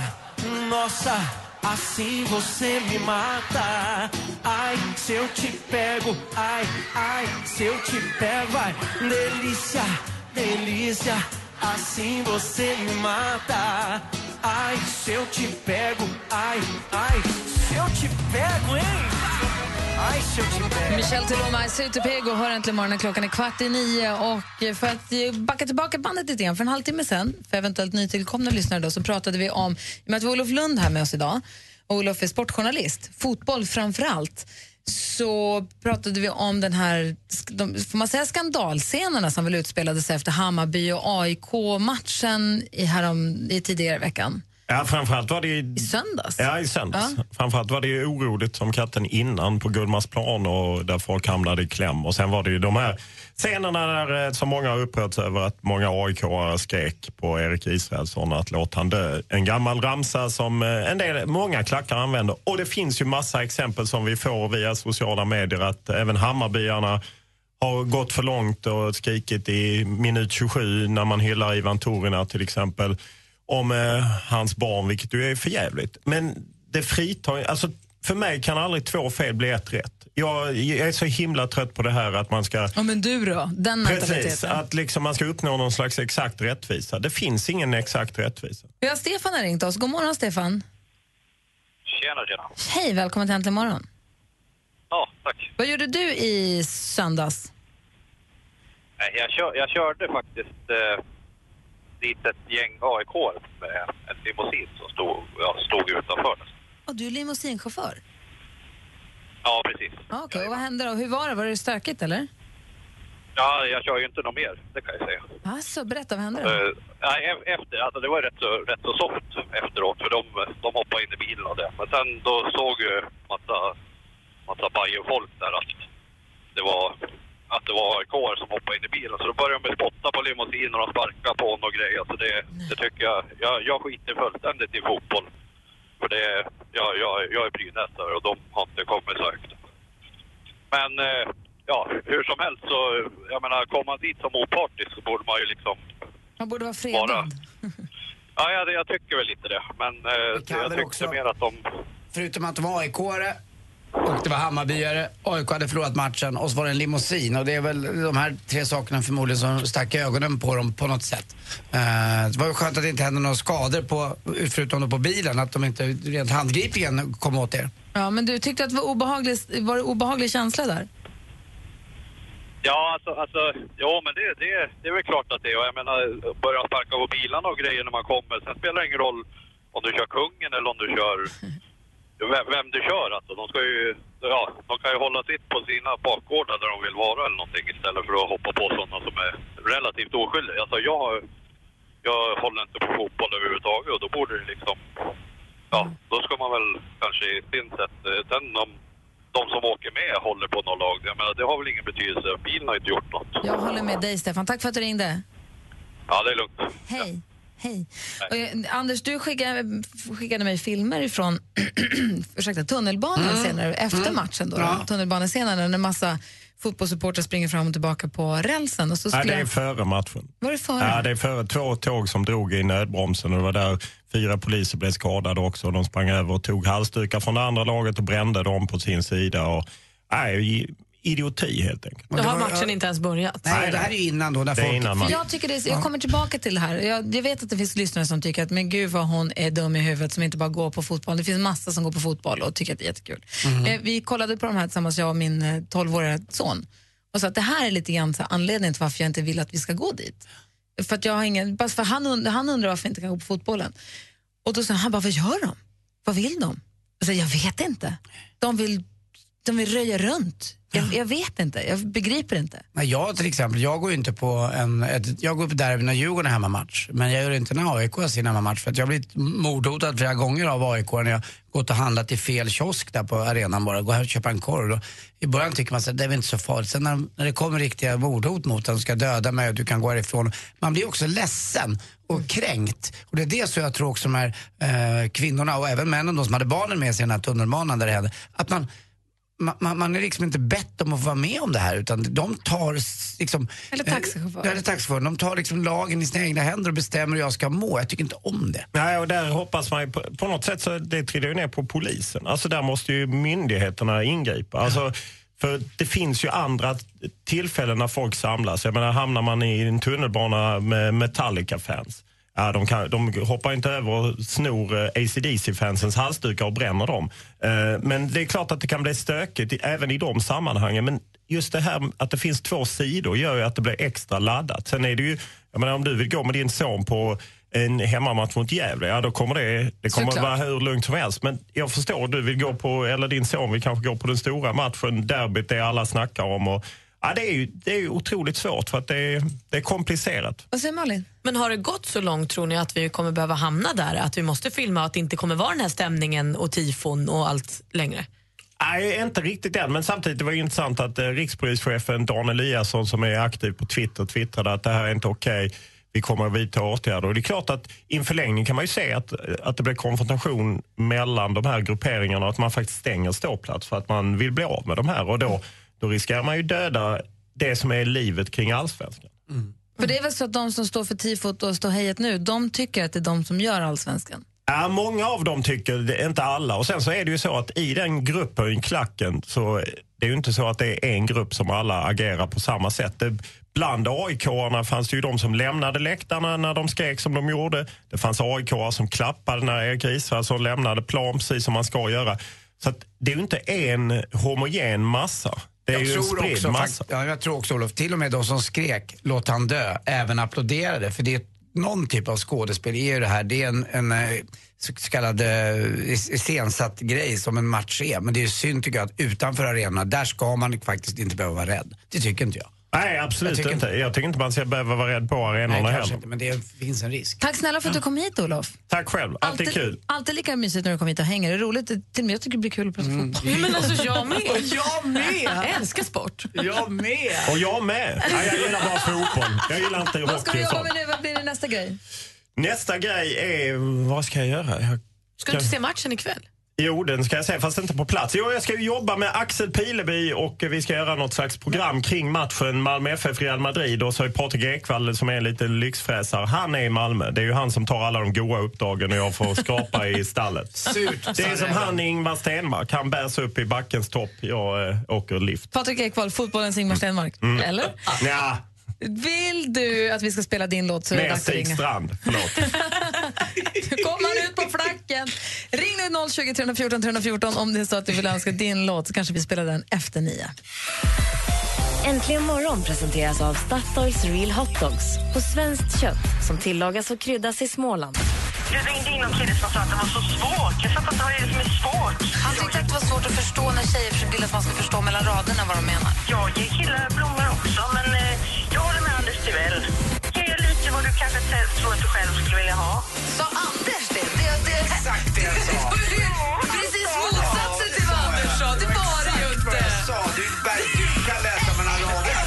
[SPEAKER 8] nossa, assim você me mata. Ai, se eu te pego, ai, ai, se eu te pego, vai. Delícia, delícia, assim você me mata. Ai, se eu te pego, ai, ai, se eu te pego, hein? Michel Teloma, I te pego.
[SPEAKER 4] Michel Teloma, hör äntligen morgonen. Klockan är kvart i nio. Och för att backa tillbaka bandet lite grann, för en halvtimme sen, för eventuellt nytillkomna lyssnare då, så pratade vi om, i och med att vi har Olof Lund här med oss idag, och Olof är sportjournalist, fotboll framför allt, så pratade vi om den här, de, får man säga skandalscenerna som väl utspelade sig efter Hammarby och AIK-matchen i, härom, i tidigare i veckan.
[SPEAKER 7] Ja, framförallt var det ju...
[SPEAKER 4] I söndags?
[SPEAKER 7] Ja, i söndags. Framförallt var det ju oroligt som katten innan på Gullmarsplan och där folk hamnade i kläm. Och sen var det ju de här scenerna där, eh, som många har upprörts över att många aik skrek på Erik Israelsson att låt han dö. En gammal ramsa som eh, en del, många klackar använder. Och det finns ju massa exempel som vi får via sociala medier att även Hammarbyarna har gått för långt och skrikit i minut 27 när man hyllar Ivan Torina till exempel om eh, hans barn, vilket ju är för jävligt. Men det fritar alltså för mig kan aldrig två fel bli ett rätt. Jag, jag är så himla trött på det här att man ska...
[SPEAKER 4] Ja, men du då? Den
[SPEAKER 7] Precis, att liksom man ska uppnå någon slags exakt rättvisa. Det finns ingen exakt rättvisa.
[SPEAKER 4] Vi har Stefan har ringt oss. God morgon, Stefan.
[SPEAKER 11] Tjena, tjena.
[SPEAKER 4] Hej, välkommen till Äntligen morgon.
[SPEAKER 11] Ja, tack.
[SPEAKER 4] Vad gjorde du i söndags?
[SPEAKER 11] Nej, Jag, kör, jag körde faktiskt eh, dit ett gäng AIK med en limousin som stod, ja, stod utanför.
[SPEAKER 4] Oh, du är limousinchaufför?
[SPEAKER 11] Ja, precis.
[SPEAKER 4] Okej, och vad hände då? Hur var det? Var det stökigt eller?
[SPEAKER 11] Ja, jag kör ju inte något mer, det kan jag säga.
[SPEAKER 4] Alltså, berätta, vad hände då?
[SPEAKER 11] Nej, e- efter, alltså det var rätt så, rätt så soft efteråt för de, de hoppade in i bilen och det. Men sen då såg ju massa, massa Bajen-folk där att det var att det var AIK som hoppade in i bilen. Så då började de spotta på limousinen och sparka på honom och grejer. Så det, det tycker jag, jag, jag skiter fullständigt i fotboll. För det, jag, jag, jag är brynäsare och de har inte kommit så högt. Men eh, ja, hur som helst så, jag menar, kommer man dit som opartisk så borde man ju liksom
[SPEAKER 4] Man borde vara fredad.
[SPEAKER 11] vara... Ja, jag, jag tycker väl lite det. Men eh, jag tyckte
[SPEAKER 5] också-
[SPEAKER 11] mer att de...
[SPEAKER 5] Förutom att de var AIK-are och det var Hammarbyare, AIK hade förlorat matchen och så var det en limousin och det är väl de här tre sakerna förmodligen som stack ögonen på dem på något sätt. Eh, det var ju skönt att det inte hände några skador på, förutom då på bilen, att de inte rent handgripligen kom åt er.
[SPEAKER 4] Ja, men du tyckte att det var obehagligt, var det obehaglig känsla där?
[SPEAKER 11] Ja, alltså, alltså jo, men det, det, det är väl klart att det är. Och jag menar, börja sparka på bilarna och grejer när man kommer. Sen spelar det ingen roll om du kör kungen eller om du kör... Vem, vem du kör alltså. De ska ju... Ja, de kan ju hålla sitt på sina bakgårdar där de vill vara eller någonting istället för att hoppa på sådana som är relativt oskyldiga. Alltså jag, jag håller inte på fotboll överhuvudtaget och då borde det liksom... Ja, då ska man väl kanske i sin sätt... eh, Sen om de som åker med håller på något lag, jag menar, det har väl ingen betydelse. Bilen har inte gjort något.
[SPEAKER 4] Jag håller med dig, Stefan. Tack för att du ringde.
[SPEAKER 11] Ja, det är lugnt.
[SPEAKER 4] Hej. Hej. Och, eh, Anders, du skickade, skickade mig filmer ursäkta, tunnelbanan
[SPEAKER 5] Mm.
[SPEAKER 4] senare, efter
[SPEAKER 5] Mm.
[SPEAKER 4] matchen. Då,
[SPEAKER 5] Ja.
[SPEAKER 4] Tunnelbanescenen när en massa fotbollssupportrar springer fram och tillbaka på rälsen. Och så
[SPEAKER 7] Nej, det är före matchen.
[SPEAKER 4] Var det före?
[SPEAKER 7] Ja, det är före två tåg som drog i nödbromsen och det var där fyra poliser blev skadade också. De sprang över och tog halsdukar från det andra laget och brände dem på sin sida. Och, nej, idioti helt enkelt.
[SPEAKER 6] Då har matchen inte ens börjat.
[SPEAKER 5] Nej, det här är ju innan då när folk...
[SPEAKER 7] innan man-
[SPEAKER 4] jag, tycker det är, jag kommer tillbaka till det här. Jag, jag vet att det finns lyssnare som tycker att men gud vad hon är dum i huvudet som inte bara går på fotboll. Det finns massa som går på fotboll och tycker att det är jättekul.
[SPEAKER 5] Mhm.
[SPEAKER 4] Eh, vi kollade på de här tillsammans, jag och min eh, 12-åriga son. Och sa att det här är lite grann anledningen till varför jag inte vill att vi ska gå dit. För att jag har ingen, bara för han, und- han undrar varför jag inte kan gå på fotbollen. Och då sa han, bara, vad gör de? Vad vill de? Jag sa, jag vet inte. De vill, de vill röja runt. Jag, jag vet inte, jag begriper inte.
[SPEAKER 5] Nej, jag till exempel, jag går ju inte på en, ett, jag går på derby när Djurgården är hemmamatch. Men jag gör inte när AIK har sin hemmamatch för att jag har blivit mordhotad flera gånger av AIK när jag gått och handlat i fel kiosk där på arenan bara. Gå här och köpa en korv. Och I början tycker man att det är väl inte så farligt. Sen när, när det kommer riktiga mordhot mot en, ska döda mig och du kan gå härifrån. Man blir också ledsen och kränkt. Och det är det så jag tror också de här eh, kvinnorna och även männen då, som hade barnen med sig i den här tunnelbanan där det hände. Att man man, man, man är liksom inte bett om att få vara med om det här utan de tar liksom...
[SPEAKER 4] Eller taxichaufför.
[SPEAKER 5] Ja, eller. De tar liksom lagen i sina egna händer och bestämmer hur jag ska må. Jag tycker inte om det.
[SPEAKER 7] Nej, och där hoppas man ju på, på något sätt så det trillar ju ner på polisen. Alltså där måste ju myndigheterna ingripa. Alltså, för det finns ju andra tillfällen när folk samlas. Jag menar, hamnar man i en tunnelbana med Metallica-fans. Ja, de, kan, de hoppar inte över och snor eh, ACDC-fansens halsdukar och bränner dem. Eh, men det är klart att det kan bli stökigt även i de sammanhangen. Men just det här att det finns två sidor gör ju att det blir extra laddat. Sen är det ju, jag menar, om du vill gå med din son på en hemmamatch mot Gävle, ja då kommer det, det kommer att vara hur lugnt som helst. Men jag förstår, du vill gå på, eller din son vill kanske gå på den stora matchen, derbyt, det alla snackar om. Och, ja, det, är ju, det är ju otroligt svårt för att det är, det är komplicerat.
[SPEAKER 4] Vad säger Malin?
[SPEAKER 6] Men har det gått så långt tror ni att vi kommer behöva hamna där? Att vi måste filma och att det inte kommer vara den här stämningen och tifon och allt längre?
[SPEAKER 7] Nej, inte riktigt än. Men samtidigt det var det intressant att eh, rikspolischefen Dan Eliasson som är aktiv på Twitter twittrade att det här är inte okej. Vi kommer att vidta åtgärder. Och det är klart att i en förlängning kan man ju se att, att det blir konfrontation mellan de här grupperingarna och att man faktiskt stänger ståplats för att man vill bli av med de här. Och då, då riskerar man ju döda det som är livet kring allsvenskan.
[SPEAKER 4] För det är väl så att de som står för tifot och står hejet nu, de tycker att det är de som gör allsvenskan?
[SPEAKER 7] Ja, många av dem tycker det, inte alla. Och sen så är det ju så att i den gruppen, i klacken, så det är ju inte så att det är en grupp som alla agerar på samma sätt. Det, bland AIK-arna fanns det ju de som lämnade läktarna när de skrek som de gjorde. Det fanns aik som klappade när Erik Israelsson lämnade plan, precis som man ska göra. Så att det är ju inte en homogen massa. Det är
[SPEAKER 5] jag
[SPEAKER 7] ju en
[SPEAKER 5] tror,
[SPEAKER 7] spridd
[SPEAKER 5] också,
[SPEAKER 7] massa.
[SPEAKER 5] ja, jag tror också Olof, till och med de som skrek låt han dö även applåderade. För det är någon typ av skådespel är ju det här. Det är en, en eh, så kallad eh, iscensatt grej som en match är. Men det är synd tycker jag att utanför arenorna, där ska man faktiskt inte behöva vara rädd. Det tycker inte jag.
[SPEAKER 7] Nej, absolut
[SPEAKER 5] Jag tycker
[SPEAKER 7] inte. Jag tycker inte man ska behöva vara rädd på arenorna
[SPEAKER 5] Nej, kanske
[SPEAKER 7] heller.
[SPEAKER 5] inte, men det finns en risk.
[SPEAKER 4] Tack snälla för att du kom hit, Olof.
[SPEAKER 7] Tack själv. Alltid, kul.
[SPEAKER 4] Alltid lika mysigt när du kommer hit och hänger. Det är roligt. Till och med jag tycker det blir kul att prata fotboll.
[SPEAKER 6] Ja, men alltså, jag med.
[SPEAKER 4] jag med!
[SPEAKER 6] Jag älskar sport.
[SPEAKER 5] Jag med!
[SPEAKER 7] Och jag med. Nej, jag gillar bara fotboll. Jag gillar inte
[SPEAKER 4] Vad ska
[SPEAKER 7] hockey
[SPEAKER 4] du jobba med nu? Vad blir det nästa grej?
[SPEAKER 7] Nästa grej är... Vad ska jag göra? Jag...
[SPEAKER 6] Ska du inte se matchen ikväll?
[SPEAKER 7] Jo, den ska jag säga, fast inte på plats. Jo, jag ska ju jobba med Axel Pileby och vi ska göra något slags program kring matchen Malmö FF-Real Madrid. Och så är Patrik Ekwall som är en liten lyxfräsare, han är i Malmö. Det är ju han som tar alla de goa uppdragen och jag får skrapa i stallet.
[SPEAKER 5] Surt,
[SPEAKER 7] Det är som han Ingmar Stenmark. Han bärs upp i backens topp. Jag eh, åker lift.
[SPEAKER 4] Patrik Ekwall, fotbollens Ingmar Stenmark.
[SPEAKER 7] Mm.
[SPEAKER 4] Eller?
[SPEAKER 7] Ja,
[SPEAKER 4] Vill du att vi ska spela din låt så är det
[SPEAKER 7] med
[SPEAKER 4] dags att
[SPEAKER 7] Stig
[SPEAKER 4] ringa.
[SPEAKER 7] Strand. Förlåt.
[SPEAKER 4] Kom han ut på flacken. Ring nu 020 314 314 om det är så att du vill önska din låt så kanske vi spelar den efter nio.
[SPEAKER 1] Äntligen morgon presenteras av Statoils Real Hot Dogs på svenskt kött som tillagas och kryddas i Småland.
[SPEAKER 9] Det ringde in någon kille som sa att det var så svårt. Jag fattar inte vad det är som är svårt.
[SPEAKER 4] Han tyckte att det var svårt att förstå när tjejer vill att man ska förstå mellan raderna vad de menar.
[SPEAKER 9] Jag ger killar blommor också, men eh, jag håller med Anders Timell. Ge lite vad du kanske tror att du själv skulle vilja ha.
[SPEAKER 4] Sa Anders det? det, det
[SPEAKER 5] Exakt det jag sa.
[SPEAKER 4] Precis motsatsen till vad Anders sa. Det var det ju inte.
[SPEAKER 5] Du verkligen kan läsa mellan raderna.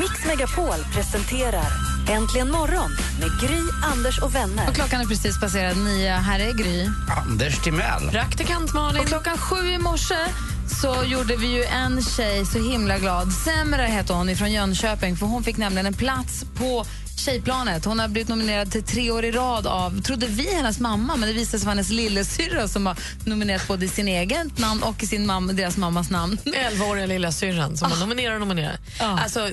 [SPEAKER 1] Mix Megapol presenterar Äntligen morgon med Gry, Anders och vänner.
[SPEAKER 4] Och klockan är precis passerat nio. Här är Gry.
[SPEAKER 5] Anders Timell.
[SPEAKER 6] Praktikant Malin.
[SPEAKER 4] Och klockan sju i morse så gjorde vi ju en tjej så himla glad. Semra heter hon från Jönköping för hon fick nämligen en plats på Tjejplanet. Hon har blivit nominerad till tre år i rad av, trodde vi, hennes mamma, men det visade sig vara hennes lillasyrra som har nominerat både i sin egen namn och i sin mamma, deras mammas namn.
[SPEAKER 6] 11-åriga lilla syrran som man nominerar och nominerar. Alltså,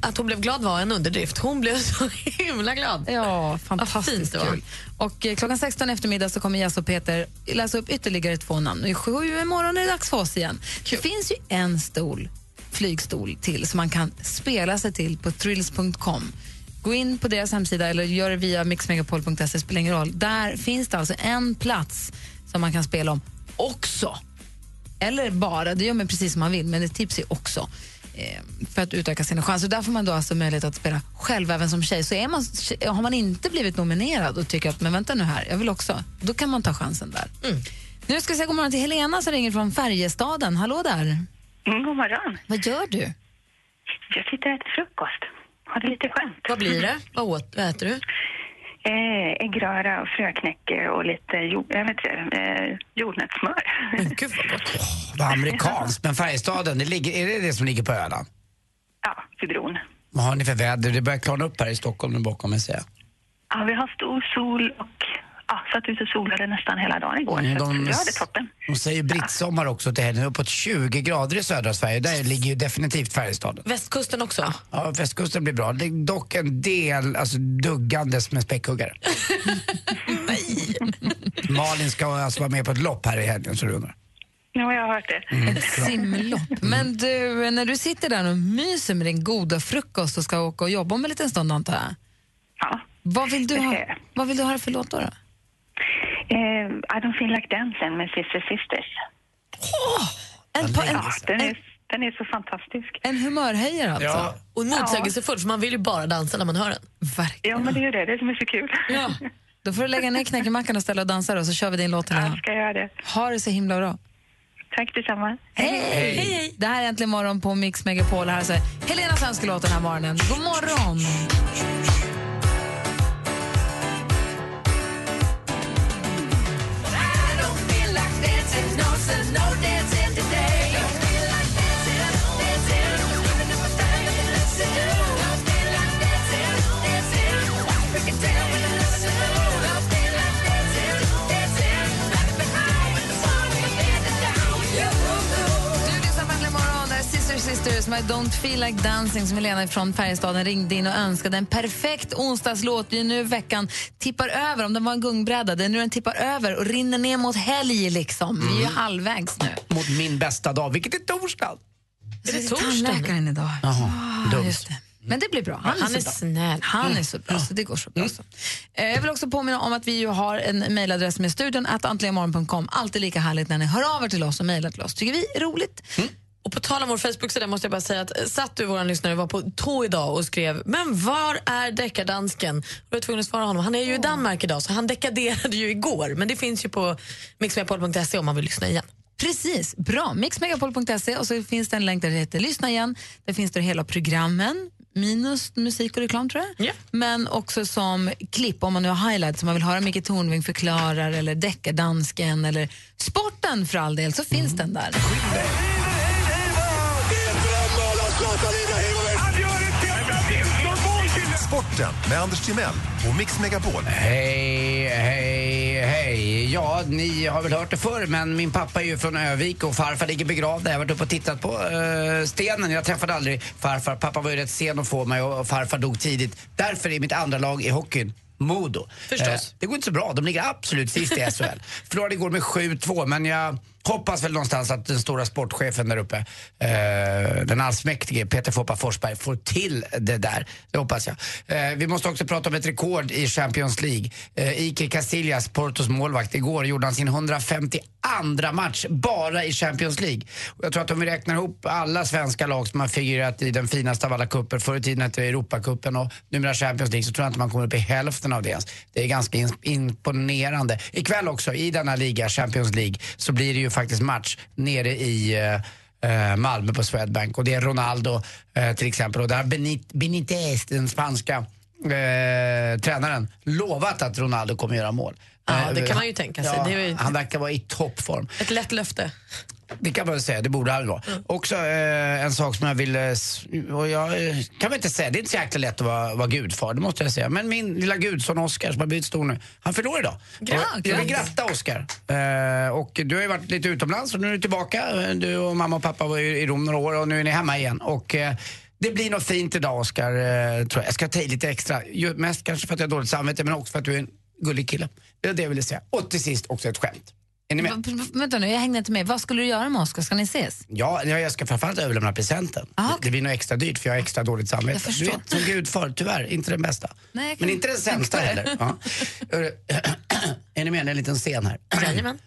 [SPEAKER 6] att hon blev glad var en underdrift. Hon blev så himla glad.
[SPEAKER 4] Ja, fantastiskt
[SPEAKER 6] det var.
[SPEAKER 4] kul. Och eh, klockan 16 eftermiddag så kommer Jess och Peter läsa upp ytterligare två namn. I sju imorgon är det dags för oss igen. Det finns ju en stol, flygstol till som man kan spela sig till på thrills.com. Gå in på deras hemsida eller gör det via mixmegapol.se, spelar ingen roll. Där finns det alltså en plats som man kan spela om också. Eller bara, det gör man precis som man vill, men ett tips är också för att utöka sina chanser. Där får man då alltså möjlighet att spela själv även som tjej. Så är man, har man inte blivit nominerad och tycker att men vänta nu här, jag vill också, då kan man ta chansen där. Nu ska vi säga god morgon till Helena som ringer från Färjestaden. Hallå där.
[SPEAKER 9] Mm, god morgon.
[SPEAKER 4] Vad gör du?
[SPEAKER 9] Jag sitter och äter frukost. Har det lite skönt.
[SPEAKER 6] Vad blir det? Vad, åt, vad äter du?
[SPEAKER 9] Eh, äggröra och fröknäcke och lite jord, jag vet inte, eh, jordnötssmör.
[SPEAKER 6] Men gud vad gott.
[SPEAKER 5] Vad amerikanskt. Men Färjestaden, det ligger, är det det som ligger på Öland?
[SPEAKER 9] Ja, vid bron.
[SPEAKER 5] Vad har ni för väder? Det börjar klarna upp här i Stockholm nu bakom mig ser jag.
[SPEAKER 9] Ja, vi har stor sol och ja, satt ute och solade nästan hela dagen igår.
[SPEAKER 5] Mm,
[SPEAKER 9] så
[SPEAKER 5] de-
[SPEAKER 9] vi hade toppen.
[SPEAKER 5] De säger brittsommar också till helgen, uppåt 20 grader i södra Sverige. Där ligger ju definitivt Färjestaden.
[SPEAKER 6] Västkusten också?
[SPEAKER 5] Ja, västkusten blir bra. Det är dock en del alltså, duggandes med späckhuggare. Malin ska alltså vara med på ett lopp här i helgen så du undrar.
[SPEAKER 9] Ja, jag har hört det.
[SPEAKER 5] Mm.
[SPEAKER 4] Ett simlopp. Men du, när du sitter där och myser med din goda frukost och ska åka och jobba om en liten stund antar jag?
[SPEAKER 9] Ja.
[SPEAKER 4] Vad vill du ha,
[SPEAKER 9] jag.
[SPEAKER 4] vad vill du ha för låt då? då?
[SPEAKER 9] Eh, I don't feel like dancing med Sister Sisters.
[SPEAKER 4] En, på, en,
[SPEAKER 9] Ja, den är, den är så fantastisk.
[SPEAKER 4] en humörhöjare alltså?
[SPEAKER 5] Ja.
[SPEAKER 6] Och motsägelsefull, för man vill ju bara dansa när man hör den.
[SPEAKER 4] Verkligen.
[SPEAKER 9] Ja, men det är ju det. Det är som är så kul.
[SPEAKER 6] Ja.
[SPEAKER 4] Då får du lägga ner knäckemackan och ställa och dansa då, så kör vi din låt.
[SPEAKER 9] Jag
[SPEAKER 4] Helena.
[SPEAKER 9] ska göra det.
[SPEAKER 4] Ha det så himla bra.
[SPEAKER 9] Tack detsamma.
[SPEAKER 4] Hej! Hej! Det här är Äntligen morgon på Mix Megapol. Här är så Helenas önskelåt den här morgonen. God morgon! Du lyssnar på Äntligen morgon. Där don't feel like dancing som Helena från Färjestaden ringde in och önskade. En perfekt onsdagslåt. Det är nu veckan tippar över. Om den var en gungbräda, det är nu den tippar över och rinner ner mot helg. liksom. Vi är ju halvvägs nu.
[SPEAKER 5] Mot min bästa dag, vilket är torsdag.
[SPEAKER 4] Är det tandläkaren idag?
[SPEAKER 5] Jaha,
[SPEAKER 4] Ah, just det. Men det blir bra. Han,
[SPEAKER 6] Han
[SPEAKER 4] är,
[SPEAKER 6] är
[SPEAKER 4] så bra.
[SPEAKER 6] snäll.
[SPEAKER 4] Han är så bra, så det går så bra. Så. Eh, Jag vill också påminna om att vi ju har en mejladress med studion, att antligenmorgon.com. Alltid lika härligt när ni hör av er till oss och mejlar till oss. tycker vi är roligt.
[SPEAKER 6] Och på tal om vår Facebook-sida måste jag bara säga att eh, satt du, vår lyssnare, var på tå idag och skrev “Men var är deckardansken?” och jag var tvungen att svara honom. Han är ju i Danmark idag så han dekaderade ju igår. Men det finns ju på mixmegapol.se om man vill lyssna igen.
[SPEAKER 4] Precis, bra. Mixmegapol.se och så finns det en länk där det heter Lyssna igen. Där finns det hela programmen, minus musik och reklam tror jag. Men också som klipp om man nu har highlights, om man vill höra Micke Tornving förklarar eller deckardansken eller sporten för all del, så finns den där.
[SPEAKER 10] Sporten med Anders Timell och Mix Megapol.
[SPEAKER 5] Hej, hej, hej. Ja, ni har väl hört det förr, men min pappa är ju från Övik och farfar ligger begravd där. Jag har varit uppe och tittat på eh, stenen. Jag träffade aldrig farfar. Pappa var ju rätt sen att få mig och farfar dog tidigt. Därför är mitt andra lag i hockeyn Modo.
[SPEAKER 6] Förstås.
[SPEAKER 5] det går inte så bra. De ligger absolut sist i SHL. Förlorade igår med 7-2, men jag hoppas väl någonstans att den stora sportchefen där uppe, eh, den allsmäktige Peter Foppa Forsberg, får till det där. Det hoppas jag. Eh, vi måste också prata om ett rekord i Champions League. Eh, Ike Casillas, Portos målvakt, igår gjorde han sin 152 match bara i Champions League. Och jag tror att om vi räknar ihop alla svenska lag som har figurerat i den finaste av alla kupper, förr i tiden hette det Europacupen och numera Champions League, så tror jag inte man kommer upp i hälften av det ens. Det är ganska imponerande. Ikväll också, i denna liga, Champions League, så blir det ju faktiskt match nere i eh, eh, Malmö på Swedbank och det är Ronaldo eh, till exempel och där Benit- Benitez, den spanska eh, tränaren, lovat att Ronaldo kommer göra mål.
[SPEAKER 6] Ja, det
[SPEAKER 5] Eh,
[SPEAKER 6] kan man ju tänka sig.
[SPEAKER 5] Ja,
[SPEAKER 6] Det ju-
[SPEAKER 5] Han verkar vara i toppform.
[SPEAKER 6] Ett lätt löfte.
[SPEAKER 5] Det kan man säga, det borde han vara. Också eh, en sak som jag vill, eh, och jag eh, kan väl inte säga, det är inte så jäkla lätt att vara, vara gudfar, det måste jag säga. Men min lilla gudson Oscar som har blivit stor nu, han förlorar idag.
[SPEAKER 4] Gra-
[SPEAKER 5] jag vill gratta Oscar. Eh, och du har ju varit lite utomlands och nu är du tillbaka. Du och mamma och pappa var i Rom några år och nu är ni hemma igen. Och, eh, det blir nog fint idag Oscar, eh, tror jag. Jag ska ta i lite extra. Mest kanske för att jag har dåligt samvete men också för att du är en gullig kille. Det är det jag ville säga. Och till sist också ett skämt. Är ni med?
[SPEAKER 4] V- Vänta nu, jag hängde inte med. Vad skulle du göra med Oskar? Ska ni ses?
[SPEAKER 5] Ja, ja, jag ska framförallt överlämna presenten. Det, det blir nog extra dyrt för jag har extra dåligt samvete.
[SPEAKER 4] Jag förstår.
[SPEAKER 5] Du vet, som gudfar, tyvärr, inte den bästa.
[SPEAKER 4] Nej,
[SPEAKER 5] Men inte den sämsta heller. Ja. Är ni med? Det är en liten scen här.
[SPEAKER 6] Jajamän.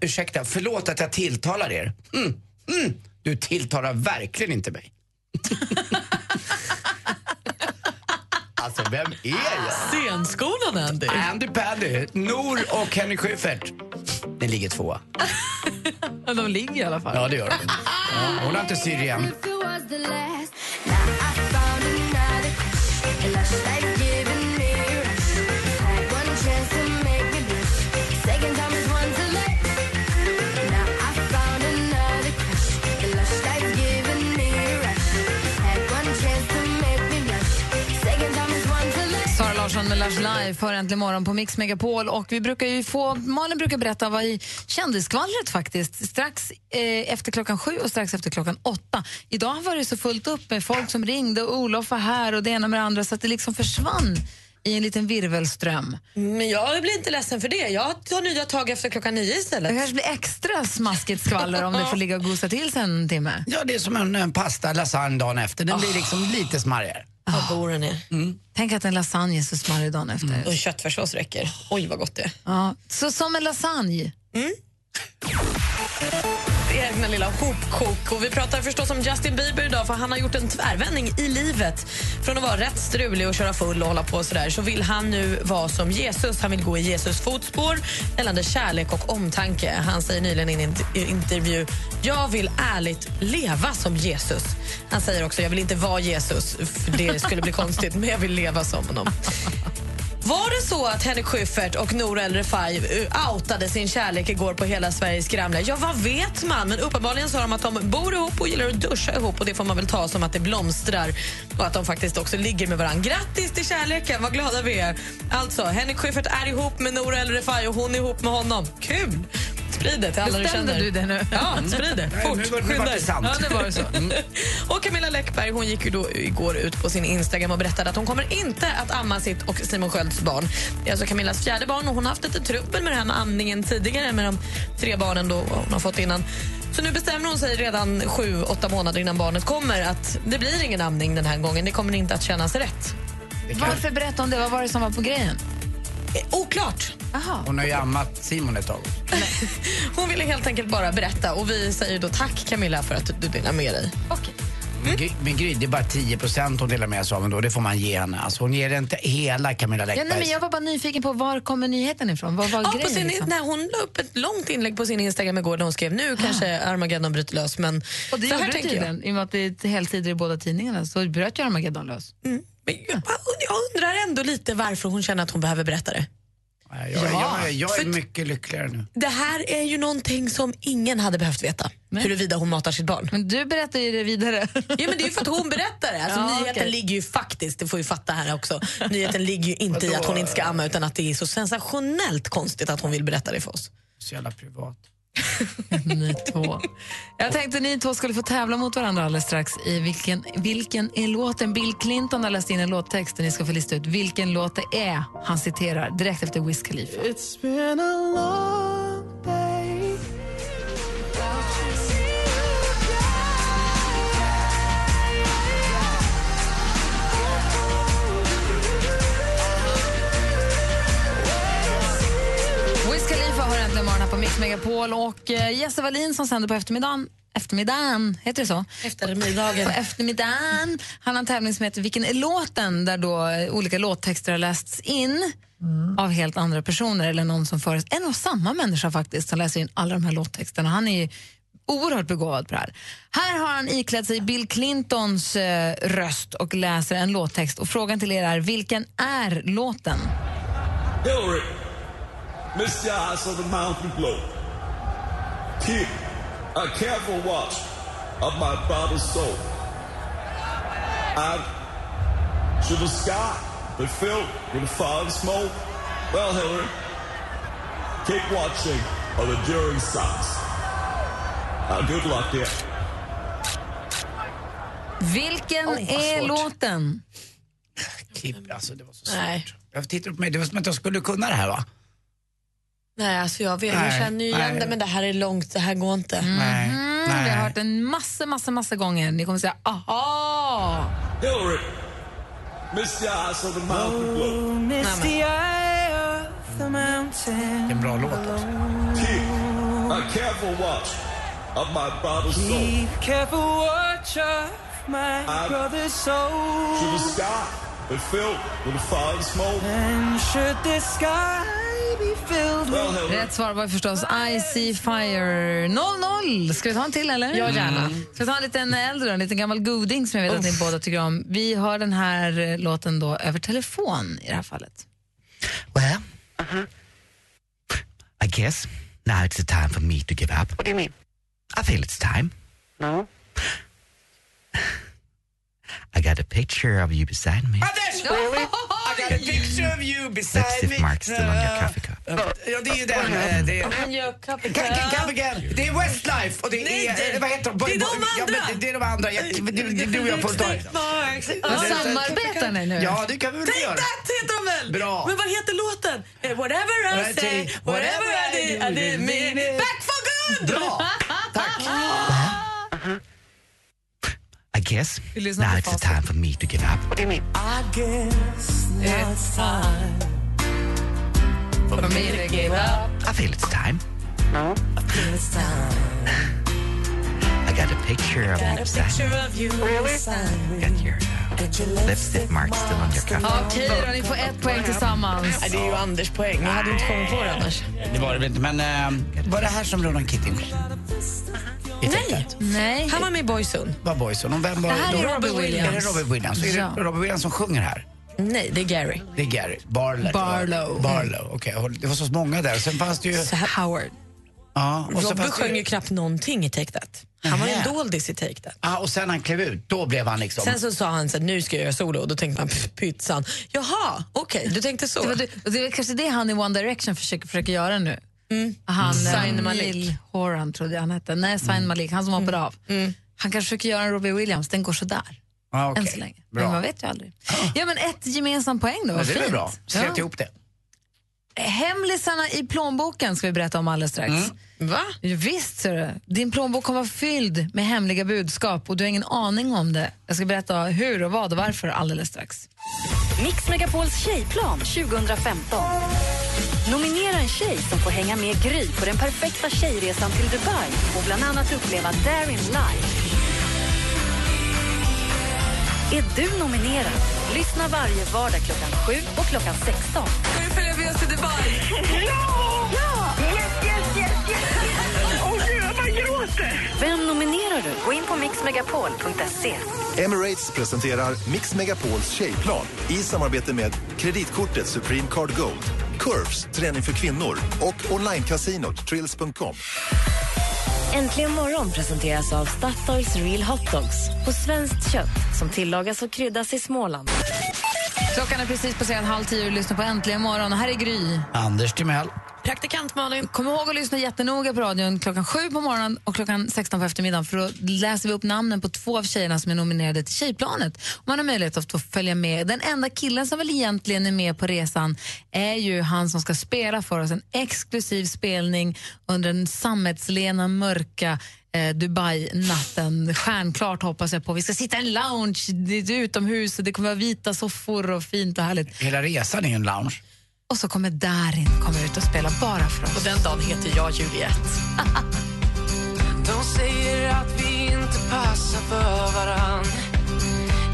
[SPEAKER 5] Ursäkta, förlåt att jag tilltalar er. Mm. Mm. Du tilltalar verkligen inte mig. alltså, vem är jag?
[SPEAKER 6] Scenskolan, Andy.
[SPEAKER 5] Andy Paddy, Nor och Henrik Schyffert. Ni ligger tvåa.
[SPEAKER 4] De ligger i alla fall.
[SPEAKER 5] Ja, det gör de. Ja, hon har inte Syrien.
[SPEAKER 4] Lars Live för Äntligen morgon på Mix Megapol. Och vi brukar ju få, Malin brukar berätta vad i kändisskvallret faktiskt, strax eh, efter klockan sju och strax efter klockan åtta. Idag var det så fullt upp med folk som ringde och Olof var här och det ena med det andra så att det liksom försvann i en liten virvelström.
[SPEAKER 6] Men jag blir inte ledsen för det. Jag tar nya tag efter klockan nio istället.
[SPEAKER 4] Det kanske blir extra smaskigt skvaller om du får ligga och gosa till sig en timme.
[SPEAKER 5] Ja, det är som en, en pasta lasagne dagen efter. Den blir liksom lite smarrigare.
[SPEAKER 6] Vad bor den är.
[SPEAKER 4] Tänk att en lasagne är så smarrig dagen efter.
[SPEAKER 6] Och köttfärssås räcker. Oj, vad gott det är.
[SPEAKER 4] Ja, så som en lasagne
[SPEAKER 6] egna lilla hopkok. Och vi pratar förstås om Justin Bieber idag för han har gjort en tvärvändning i livet. Från att vara rätt strulig och köra full och hålla på sådär så vill han nu vara som Jesus. Han vill gå i Jesus fotspår gällande kärlek och omtanke. Han säger nyligen i en intervju jag vill ärligt leva som Jesus. Han säger också jag vill inte vara Jesus, för det skulle bli konstigt, men jag vill leva som honom. Var det så att Henrik Schyffert och Nour El Refai uh, outade sin kärlek igår på Hela Sveriges skramla? Ja, vad vet man? Men uppenbarligen sa de att de bor ihop och gillar att duscha ihop och det får man väl ta som att det blomstrar och att de faktiskt också ligger med varandra. Grattis till kärleken, vad glada vi är. Alltså, Henrik Schyffert är ihop med Nour El Refai och hon är ihop med honom. Kul! Sprid det till alla du
[SPEAKER 4] Bestämde
[SPEAKER 6] känner.
[SPEAKER 4] du det nu?
[SPEAKER 6] Ja, sprid det.
[SPEAKER 5] Nej,
[SPEAKER 6] Fort,
[SPEAKER 5] var- nu
[SPEAKER 6] skynda
[SPEAKER 5] var det.
[SPEAKER 4] Ja, det var det så.
[SPEAKER 6] Och Camilla Läckberg hon gick ju då igår ut på sin Instagram och berättade att hon kommer inte att amma sitt och Simon Skölds barn. Det är alltså Camillas fjärde barn och hon har haft lite trubbel med det här med amningen tidigare med de tre barnen då hon har fått innan. Så nu bestämmer hon sig redan sju, åtta månader innan barnet kommer att det blir ingen amning den här gången. Det kommer inte att kännas rätt.
[SPEAKER 4] Varför berätta om det? Vad var det som var på grejen?
[SPEAKER 6] Eh, Oklart.
[SPEAKER 4] Aha.
[SPEAKER 5] Hon har ju ammat Simon ett tag.
[SPEAKER 6] Hon ville helt enkelt bara berätta och vi säger då tack Camilla för att du delar med dig.
[SPEAKER 5] Men, Gry, men Gry, det är bara 10% hon delar med sig av ändå. Det får man ge henne. Alltså, hon ger inte hela Camilla
[SPEAKER 4] Ja,
[SPEAKER 5] Läckbergs.
[SPEAKER 4] nej, men jag var bara nyfiken på var kommer nyheten ifrån? Vad var
[SPEAKER 6] Ja, på
[SPEAKER 4] grejen?
[SPEAKER 6] sin,
[SPEAKER 4] liksom?
[SPEAKER 6] nej, hon la upp ett långt inlägg på sin Instagram igår där hon skrev nu kanske Armageddon bryter lös. Men
[SPEAKER 4] Och det
[SPEAKER 6] så här
[SPEAKER 4] gjorde det
[SPEAKER 6] tänker jag.
[SPEAKER 4] tydligen. I och med att det är helsidor i båda tidningarna så bröt ju Armageddon lös.
[SPEAKER 6] Men jag, jag undrar ändå lite varför hon känner att hon behöver berätta det.
[SPEAKER 5] Nej, jag,
[SPEAKER 6] Ja,
[SPEAKER 5] jag, jag är
[SPEAKER 6] för-
[SPEAKER 5] mycket lyckligare nu.
[SPEAKER 6] Det här är ju någonting som ingen hade behövt veta. Huruvida hon matar sitt barn.
[SPEAKER 4] Men du berättar ju det vidare.
[SPEAKER 6] Ja, men det är ju för att hon berättar det. Alltså,
[SPEAKER 4] Ja,
[SPEAKER 6] nyheten
[SPEAKER 4] okej.
[SPEAKER 6] ligger ju faktiskt, det får vi fatta här också, nyheten ligger ju inte i att hon inte ska amma utan att det är så sensationellt konstigt att hon vill berätta det för oss.
[SPEAKER 5] Så jävla privat.
[SPEAKER 4] ni två. Jag tänkte ni två skulle få tävla mot varandra alldeles strax i vilken, vilken är låten. Bill Clinton har läst in en låttext och ni ska få lista ut vilken låt det är han citerar direkt efter Wiz Khalifa.
[SPEAKER 8] It's been a long
[SPEAKER 4] Mix Megapol och eh, Jesse Wallin som sänder på eftermiddagen Eftermiddagen, heter det så?
[SPEAKER 6] Eftermiddagen.
[SPEAKER 4] På eftermiddagen. Han har en tävling som heter Vilken är låten? Där då eh, olika låttexter har lästs in av helt andra personer eller någon som föres. En och samma människa faktiskt som läser in alla de här låttexterna. Han är ju oerhört begåvad på det här. Här har han iklätt sig Bill Clintons eh, röst och läser en låttext och frågan till er är vilken är låten?
[SPEAKER 16] Hillary, Miss your eyes on the mountain below. Keep a careful watch of my brother's soul. And should the sky be filled with fire and smoke? Well, Hillary, keep watching of the enduring signs. Uh, good luck, dear.
[SPEAKER 4] Vilken
[SPEAKER 5] vad
[SPEAKER 4] är
[SPEAKER 5] svårt.
[SPEAKER 4] låten?
[SPEAKER 5] Klipp, alltså det var så svårt.
[SPEAKER 6] Nej.
[SPEAKER 5] Jag tittar på mig, det var som att jag skulle kunna det här va?
[SPEAKER 6] Nej, alltså jag, vet, jag
[SPEAKER 5] Nej,
[SPEAKER 6] känner ju igen det men det här är långt, det här går inte.
[SPEAKER 5] Nej.
[SPEAKER 4] Mm,
[SPEAKER 5] Nej.
[SPEAKER 4] vi har hört den massa, massa, massa gånger. Ni kommer säga aha!
[SPEAKER 16] Hillary, Miss eyes on the mountain below.
[SPEAKER 8] Miss the eye of the mountain.
[SPEAKER 5] En bra låt alltså.
[SPEAKER 16] Keep a careful watch of my brother's soul.
[SPEAKER 8] Keep careful watch of my brother's soul.
[SPEAKER 16] Should the sky be filled with fire and smoke?
[SPEAKER 8] And should the sky
[SPEAKER 4] Rätt svar var förstås I see fire 00. Ska vi ta en till eller?
[SPEAKER 6] Ja, gärna.
[SPEAKER 4] Ska vi ta en liten äldre, en liten gammal goding som jag vet att ni båda tycker om. Vi hör den här eh, låten då över telefon i det här fallet.
[SPEAKER 17] Well, I guess now it's the time for me to give up.
[SPEAKER 9] What do you mean?
[SPEAKER 17] I feel it's time.
[SPEAKER 9] No.
[SPEAKER 17] I got a picture of you beside me.
[SPEAKER 8] Really?
[SPEAKER 5] I got a picture of you beside
[SPEAKER 17] Lipstick
[SPEAKER 5] me.
[SPEAKER 17] marks still on your coffee cup.
[SPEAKER 5] Ja, det är ju den. eh, Det är... Come, come again. Det är Westlife och det
[SPEAKER 6] Nej,
[SPEAKER 5] är,
[SPEAKER 6] det-
[SPEAKER 5] eh, vad heter de?
[SPEAKER 6] det är de
[SPEAKER 5] Ja, men
[SPEAKER 6] andra.
[SPEAKER 5] det- är de andra. Jag, du, du, du och jag får ta det.
[SPEAKER 4] Samarbetar ni nu?
[SPEAKER 5] Ja, det kan vi väl
[SPEAKER 6] Take
[SPEAKER 5] göra.
[SPEAKER 6] that heter de väl?
[SPEAKER 5] Bra.
[SPEAKER 6] Men vad heter låten? Eh, Whatever I say, whatever I did, I did mean it. Back for good!
[SPEAKER 5] Bra. Tack.
[SPEAKER 17] I guess
[SPEAKER 4] Vi
[SPEAKER 17] now it's the time for me to give up.
[SPEAKER 9] What do you mean?
[SPEAKER 8] I guess now it's time
[SPEAKER 4] For me to give up.
[SPEAKER 17] I feel it's time.
[SPEAKER 9] No.
[SPEAKER 8] It's time.
[SPEAKER 17] I got a picture of you
[SPEAKER 6] Got a picture of you beside me.
[SPEAKER 17] Got your lipstick marks still on your coffee.
[SPEAKER 4] Okej då, ni får ett poäng tillsammans.
[SPEAKER 6] Nej, Det är ju Anders poäng. Jag hade inte kommit på det annars.
[SPEAKER 5] Det var det väl inte, men äh, var det här som Ronan Keating tecknet?
[SPEAKER 4] Nej.
[SPEAKER 6] Han var med i Boyzone.
[SPEAKER 5] Var Boyzone. Och vem var
[SPEAKER 4] Det här är? Robbie Williams.
[SPEAKER 5] Är det Robbie Williams? Är
[SPEAKER 4] Ja.
[SPEAKER 5] det Robbie Williams som sjunger här?
[SPEAKER 6] Nej, det är Gary.
[SPEAKER 5] Det är Gary. Barlow.
[SPEAKER 4] Barlow.
[SPEAKER 5] Barlow, okej. Det var så många där. Sen fanns det ju...
[SPEAKER 6] Howard.
[SPEAKER 5] Ja, och så
[SPEAKER 6] Robbe sjöng ju knappt någonting i Take That. Han var ju en doldis i Take That.
[SPEAKER 5] Ja, och sen han klev ut, då blev han liksom...
[SPEAKER 6] Sen så sa han så här, nu ska jag göra solo och då tänkte man pff, pytsan. Jaha, okej, du tänkte så.
[SPEAKER 4] Det, var, det, det är kanske det han i One Direction försöker, försöker göra nu. Han,
[SPEAKER 6] Zayn
[SPEAKER 4] eh,
[SPEAKER 6] Malik.
[SPEAKER 4] Horan trodde jag han hette. Nej, Zayn Malik, han som hoppade av. Han kanske försöker göra en Robbie Williams, den går sådär.
[SPEAKER 5] Ah, okej.
[SPEAKER 4] Än så länge.
[SPEAKER 5] Bra.
[SPEAKER 4] Men man vet ju aldrig. Ja, men ett gemensamt poäng då, vad
[SPEAKER 5] det är
[SPEAKER 4] fint.
[SPEAKER 5] bra. Släpp
[SPEAKER 4] Ja.
[SPEAKER 5] ihop det.
[SPEAKER 4] Hemlisarna i plånboken ska vi berätta om alldeles strax.
[SPEAKER 5] Mm.
[SPEAKER 6] Va?
[SPEAKER 4] Visst, ser du. Din plånbok kommer vara fylld med hemliga budskap och du har ingen aning om det. Jag ska berätta hur och vad och varför alldeles strax.
[SPEAKER 1] Mix Megapols tjejplan 2015. Nominera en tjej som får hänga med Gry på den perfekta tjejresan till Dubai och bland annat uppleva Darin live. Är du nominerad? Lyssna varje vardag klockan 7 och klockan 16.
[SPEAKER 6] Ska följa med oss till Dubai?
[SPEAKER 9] Ja! Gråter!
[SPEAKER 1] Vem nominerar du? Gå in på mixmegapol.se.
[SPEAKER 10] Emirates presenterar Mix Megapols tjejplan i samarbete med kreditkortet Supreme Card Gold, Curves, träning för kvinnor och onlinecasinot Trills.com.
[SPEAKER 18] Äntligen morgon presenteras av Statoils Real Hot Dogs på svenskt kött som tillagas och kryddas i Småland.
[SPEAKER 4] Klockan är precis passerat halv tio och du lyssnar på Äntligen morgon. Och här är Gry.
[SPEAKER 5] Anders Timell.
[SPEAKER 6] Praktikant Malin.
[SPEAKER 4] Kom ihåg att lyssna jättenoga på radion klockan sju på morgonen och klockan 16 på eftermiddagen för då läser vi upp namnen på två av tjejerna som är nominerade till Tjejplanet. Och man har möjlighet att få följa med. Den enda killen som väl egentligen är med på resan är ju han som ska spela för oss en exklusiv spelning under den sammetslena, mörka eh, Dubai-natten. Stjärnklart hoppas jag på. Vi ska sitta i en lounge det är utomhus och det kommer vara vita soffor och fint och härligt.
[SPEAKER 5] Hela resan är ju en lounge.
[SPEAKER 4] Och så kommer Darin komma ut och spela bara för oss.
[SPEAKER 6] Och den dagen heter jag Juliette.
[SPEAKER 8] De säger att vi inte passar för varann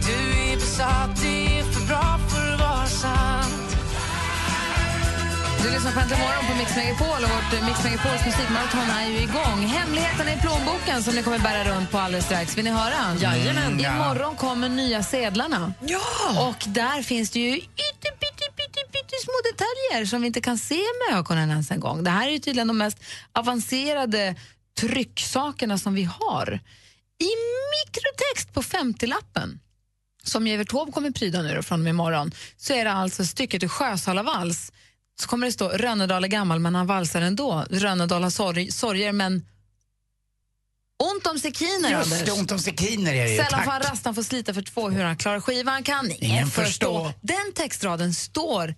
[SPEAKER 8] Du är besatt, det är för bra för att vara sant
[SPEAKER 4] Du lyssnar på Äntligen morgon på Mix Megapol och vårt eh, Mix Megapols musikmaraton är ju igång. Hemligheten i plånboken som ni kommer bära runt på alldeles strax. Vill ni höra?
[SPEAKER 6] Jajamän.
[SPEAKER 4] Imorgon kommer nya sedlarna.
[SPEAKER 6] Ja!
[SPEAKER 4] Och där finns det ju pyttesmå detaljer som vi inte kan se med ögonen ens en gång. Det här är ju tydligen de mest avancerade trycksakerna som vi har. I mikrotext på 50-lappen som Evert Taube kommer pryda nu då från och med imorgon, så är det alltså stycket ur Sjösala vals. Så kommer det stå Rönnedal är gammal men han valsar ändå. Rönnedal har sorg, sorger men ont om sekiner,
[SPEAKER 5] Just
[SPEAKER 4] Anders.
[SPEAKER 5] det, ont om sekiner är det ju.
[SPEAKER 4] Sällan får han
[SPEAKER 5] Tack.
[SPEAKER 4] rastan få slita för två hur han klarar skivan kan ingen, förstå. Den textraden står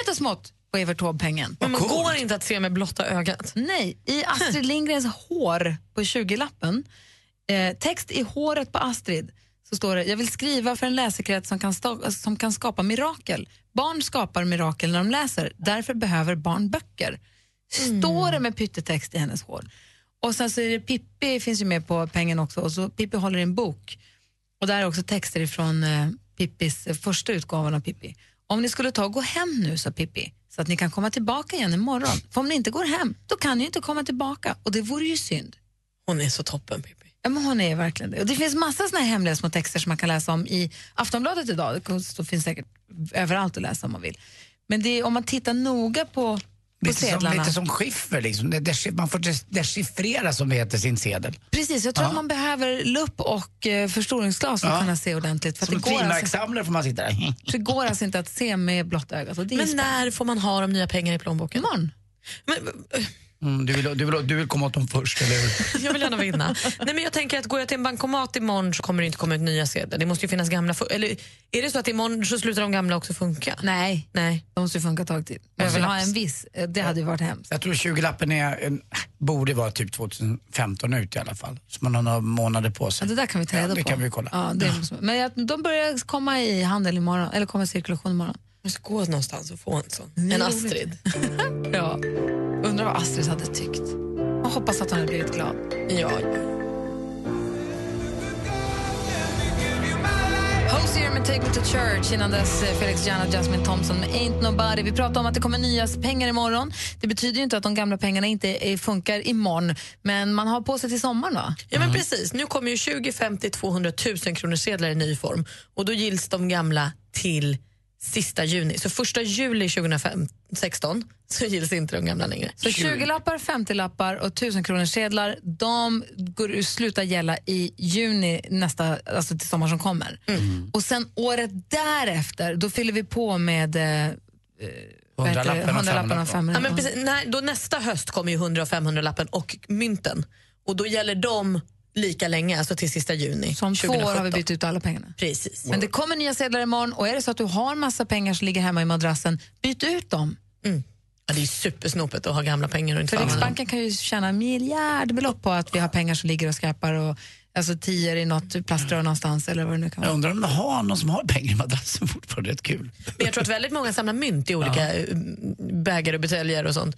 [SPEAKER 4] jättesmått på Evert Taube-pengen.
[SPEAKER 6] Men man går inte att se med blotta ögat.
[SPEAKER 4] Nej, i Astrid Lindgrens hår på 20-lappen, eh, text i håret på Astrid, så står det jag vill skriva för en läsekrets som kan, sta- som kan skapa mirakel. Barn skapar mirakel när de läser, därför behöver barn böcker. Står det med pyttetext i hennes hår. Och sen så är det Pippi finns ju med på pengen också och så Pippi håller i en bok. Och där är också texter ifrån eh, Pippis eh, första utgåvan av Pippi. Om ni skulle ta och gå hem nu, sa Pippi, så att ni kan komma tillbaka igen imorgon. För om ni inte går hem, då kan ni inte komma tillbaka och det vore ju synd.
[SPEAKER 6] Hon är så toppen, Pippi.
[SPEAKER 4] Ja, men hon är verkligen det. Och det finns massa såna här hemliga små texter som man kan läsa om i Aftonbladet idag. Det finns säkert överallt att läsa om man vill. Men är, om man tittar noga på,
[SPEAKER 5] Lite som,
[SPEAKER 4] sedlarna.
[SPEAKER 5] lite som skiffer, liksom. Man får dechiffrera som det heter sin sedel.
[SPEAKER 4] Precis, jag tror
[SPEAKER 5] Ja.
[SPEAKER 4] att man behöver lupp och eh, förstoringsglas för att
[SPEAKER 5] Ja.
[SPEAKER 4] kunna se ordentligt. För att
[SPEAKER 5] Som
[SPEAKER 4] det,
[SPEAKER 5] en
[SPEAKER 4] går alltså,
[SPEAKER 5] frimärkssamlare får man sitta där.
[SPEAKER 4] det går alltså inte att se med blotta ögat.
[SPEAKER 6] Men när får man ha de nya pengarna i plånboken?
[SPEAKER 4] Imorgon.
[SPEAKER 6] Men,
[SPEAKER 5] Mm, du, vill, du, vill, du vill komma åt dem först, eller hur?
[SPEAKER 6] jag vill gärna vinna. Nej, men jag tänker att går jag till en bankomat imorgon så kommer det inte komma ut nya sedlar. Det måste ju finnas gamla. Eller är det så att imorgon så slutar de gamla också funka?
[SPEAKER 4] Nej,
[SPEAKER 6] Nej.
[SPEAKER 4] de måste ju funka ett tag till. Men jag vill ha en viss, det hade ju varit hemskt.
[SPEAKER 5] Jag tror 20-lappen är, en, borde vara typ 2015 ut i alla fall. Så man har några månader på
[SPEAKER 4] Ja,
[SPEAKER 5] sig.
[SPEAKER 4] det där kan vi ta reda
[SPEAKER 5] Ja, det
[SPEAKER 4] på.
[SPEAKER 5] kan vi kolla.
[SPEAKER 4] Ja, det är, men jag, de börjar komma i handel imorgon, eller komma i cirkulation imorgon.
[SPEAKER 6] Ska gå någonstans och få en sån.
[SPEAKER 4] Är
[SPEAKER 6] En. Astrid.
[SPEAKER 4] Ja. Undrar vad Astrid hade tyckt. Jag hoppas att hon hade blivit glad.
[SPEAKER 6] Ja.
[SPEAKER 4] Hosier med Take Me To Church. Innan dess eh, Felix Jan och Jasmine Thompson med Ain't Nobody. Vi pratar om att det kommer nya pengar imorgon. Det betyder ju inte att de gamla pengarna inte funkar imorgon. Men man har på sig till sommaren va?
[SPEAKER 6] Ja men precis, nu kommer ju 20, 50, 200 000 kronor sedlar i ny form och då gills de gamla till sista juni. Så första juli 2016 så gills inte de gamla längre.
[SPEAKER 4] Så 20-lappar, 50-lappar och 1000 kronors sedlar de går, slutar gälla i juni nästa, alltså till sommar som kommer. Och sen året därefter, då fyller vi på med eh, eh,
[SPEAKER 6] vad heter det,
[SPEAKER 5] Hundralappen och
[SPEAKER 6] 100-lappen och
[SPEAKER 5] 500.
[SPEAKER 6] 500. Ja, men precis, nej, då nästa höst kommer ju 100 och 500-lappen och mynten. Och då gäller de lika länge, alltså till sista juni
[SPEAKER 4] Som två år
[SPEAKER 6] 2017.
[SPEAKER 4] har vi bytt ut alla pengarna.
[SPEAKER 6] Precis.
[SPEAKER 4] Men det kommer nya sedlar imorgon och är det så att du har massa pengar som ligger hemma i madrassen, byt ut dem.
[SPEAKER 6] Ja, det är supersnopet att ha gamla pengar och inte
[SPEAKER 4] För. Riksbanken kan ju tjäna miljardbelopp på att vi har pengar som ligger och skräpar och alltså tior i något plaströr någonstans eller vad det nu kan
[SPEAKER 5] Jag
[SPEAKER 4] vara.
[SPEAKER 5] undrar om det har någon som har pengar i madrassen fortfarande. Rätt kul.
[SPEAKER 6] Men jag tror att väldigt många samlar mynt i olika ja. bägare och buteljer och sånt.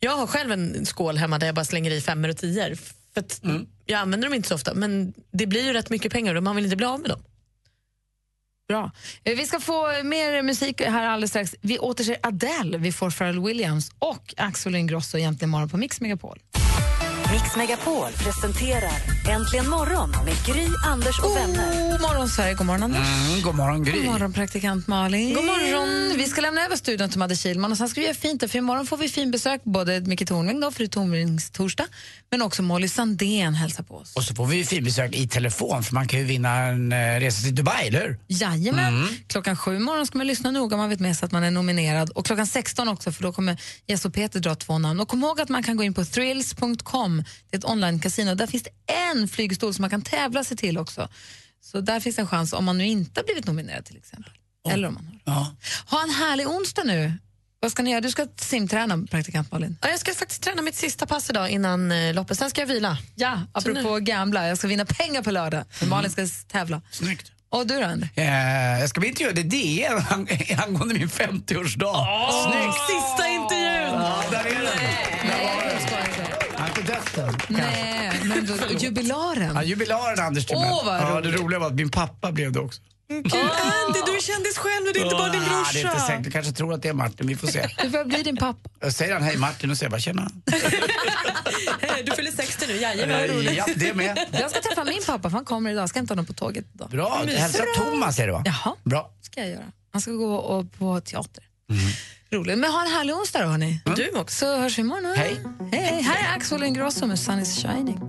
[SPEAKER 6] Jag har själv en skål hemma där jag bara slänger i femmor och tior. För att jag använder dem inte så ofta, men det blir ju rätt mycket pengar och man vill inte bli av med dem.
[SPEAKER 4] Bra. Eh, vi ska få mer musik här alldeles strax. Vi återser Adele, vi får Pharrell Williams och Axel Ingrosso egentligen imorgon på Mix Megapol.
[SPEAKER 1] Mix Megapol presenterar Äntligen morgon med Gry, Anders och vänner.
[SPEAKER 4] God morgon Sverige, god morgon Anders.
[SPEAKER 5] Mm, god morgon Gry.
[SPEAKER 4] God morgon praktikant Malin.
[SPEAKER 6] God morgon.
[SPEAKER 4] Vi ska lämna över studion till Madde Kihlman och sen ska vi göra fint för imorgon får vi fin besök både Micke Tornving då, för det är Tornvingstorsdag, men också Molly Sandén hälsar på oss.
[SPEAKER 5] Och så får vi ju finbesök i telefon för man kan ju vinna en eh, resa till Dubai, eller hur?
[SPEAKER 4] Jajamän.
[SPEAKER 5] Mm.
[SPEAKER 4] Klockan sju morgon ska man lyssna noga, man vet med sig att man är nominerad. Och klockan 16 också, för då kommer Jess och Peter dra två namn. Och kom ihåg att man kan gå in på thrills.com, det är ett online-casino. Där finns det en flygstol som man kan tävla sig till också. Så där finns en chans om man nu inte har blivit nominerad till exempel. Eller om man har.
[SPEAKER 5] Ja.
[SPEAKER 4] Ha en härlig onsdag nu. Vad ska ni göra? Du ska simträna, praktikant Malin.
[SPEAKER 6] Ja, jag ska faktiskt träna mitt sista pass idag innan eh, loppet, sen ska jag vila.
[SPEAKER 4] Ja, apropå gamla, jag ska vinna pengar på lördag. För Malin ska tävla.
[SPEAKER 5] Snyggt.
[SPEAKER 4] Och du då, Andy?
[SPEAKER 5] Eh, jag ska bli intervjuad i DN ang- angående min 50-årsdag. Snyggt!
[SPEAKER 6] Sista intervjun!
[SPEAKER 5] Ja, där är den. Än.
[SPEAKER 4] Nej, men då, jubilaren.
[SPEAKER 5] Ja, jubilaren Anders Timell.
[SPEAKER 4] Åh, vad
[SPEAKER 5] ja, Det
[SPEAKER 4] roligt.
[SPEAKER 5] roliga var att min pappa blev det också.
[SPEAKER 6] Gud, Andy, du är kändis själv, det är inte bara din
[SPEAKER 5] Ah, Det är inte
[SPEAKER 6] brorsa.
[SPEAKER 5] säkert. Du kanske tror att det är Martin. Vi får se.
[SPEAKER 4] Du får bli din pappa.
[SPEAKER 5] Jag säger han hej Martin och säger bara tjena.
[SPEAKER 6] Du fyller 60 nu, jajamän. vad roligt.
[SPEAKER 5] Ja, det med.
[SPEAKER 4] Jag ska träffa min pappa, för han kommer idag. Jag ska hämta honom på tåget idag.
[SPEAKER 5] Bra. Hälsa Thomas är det va?
[SPEAKER 4] Jaha,
[SPEAKER 5] Bra.
[SPEAKER 4] ska jag göra. Han ska gå och, på teater. Roligt. Men ha en härlig onsdag då, hörni.
[SPEAKER 6] Du också.
[SPEAKER 4] Så hörs vi imorgon.
[SPEAKER 5] Hej.
[SPEAKER 4] Hej. Här är Axel Ingrosso med Sun is shining.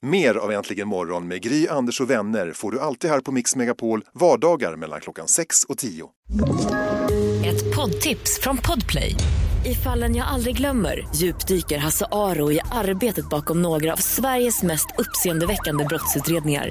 [SPEAKER 10] Mer av Äntligen morgon med Gry, Anders och vänner får du alltid här på Mix Megapol vardagar mellan klockan 6 och 10.
[SPEAKER 18] Ett poddtips från Podplay. I fallen jag aldrig glömmer djupdyker Hasse Aro i arbetet bakom några av Sveriges mest uppseendeväckande brottsutredningar.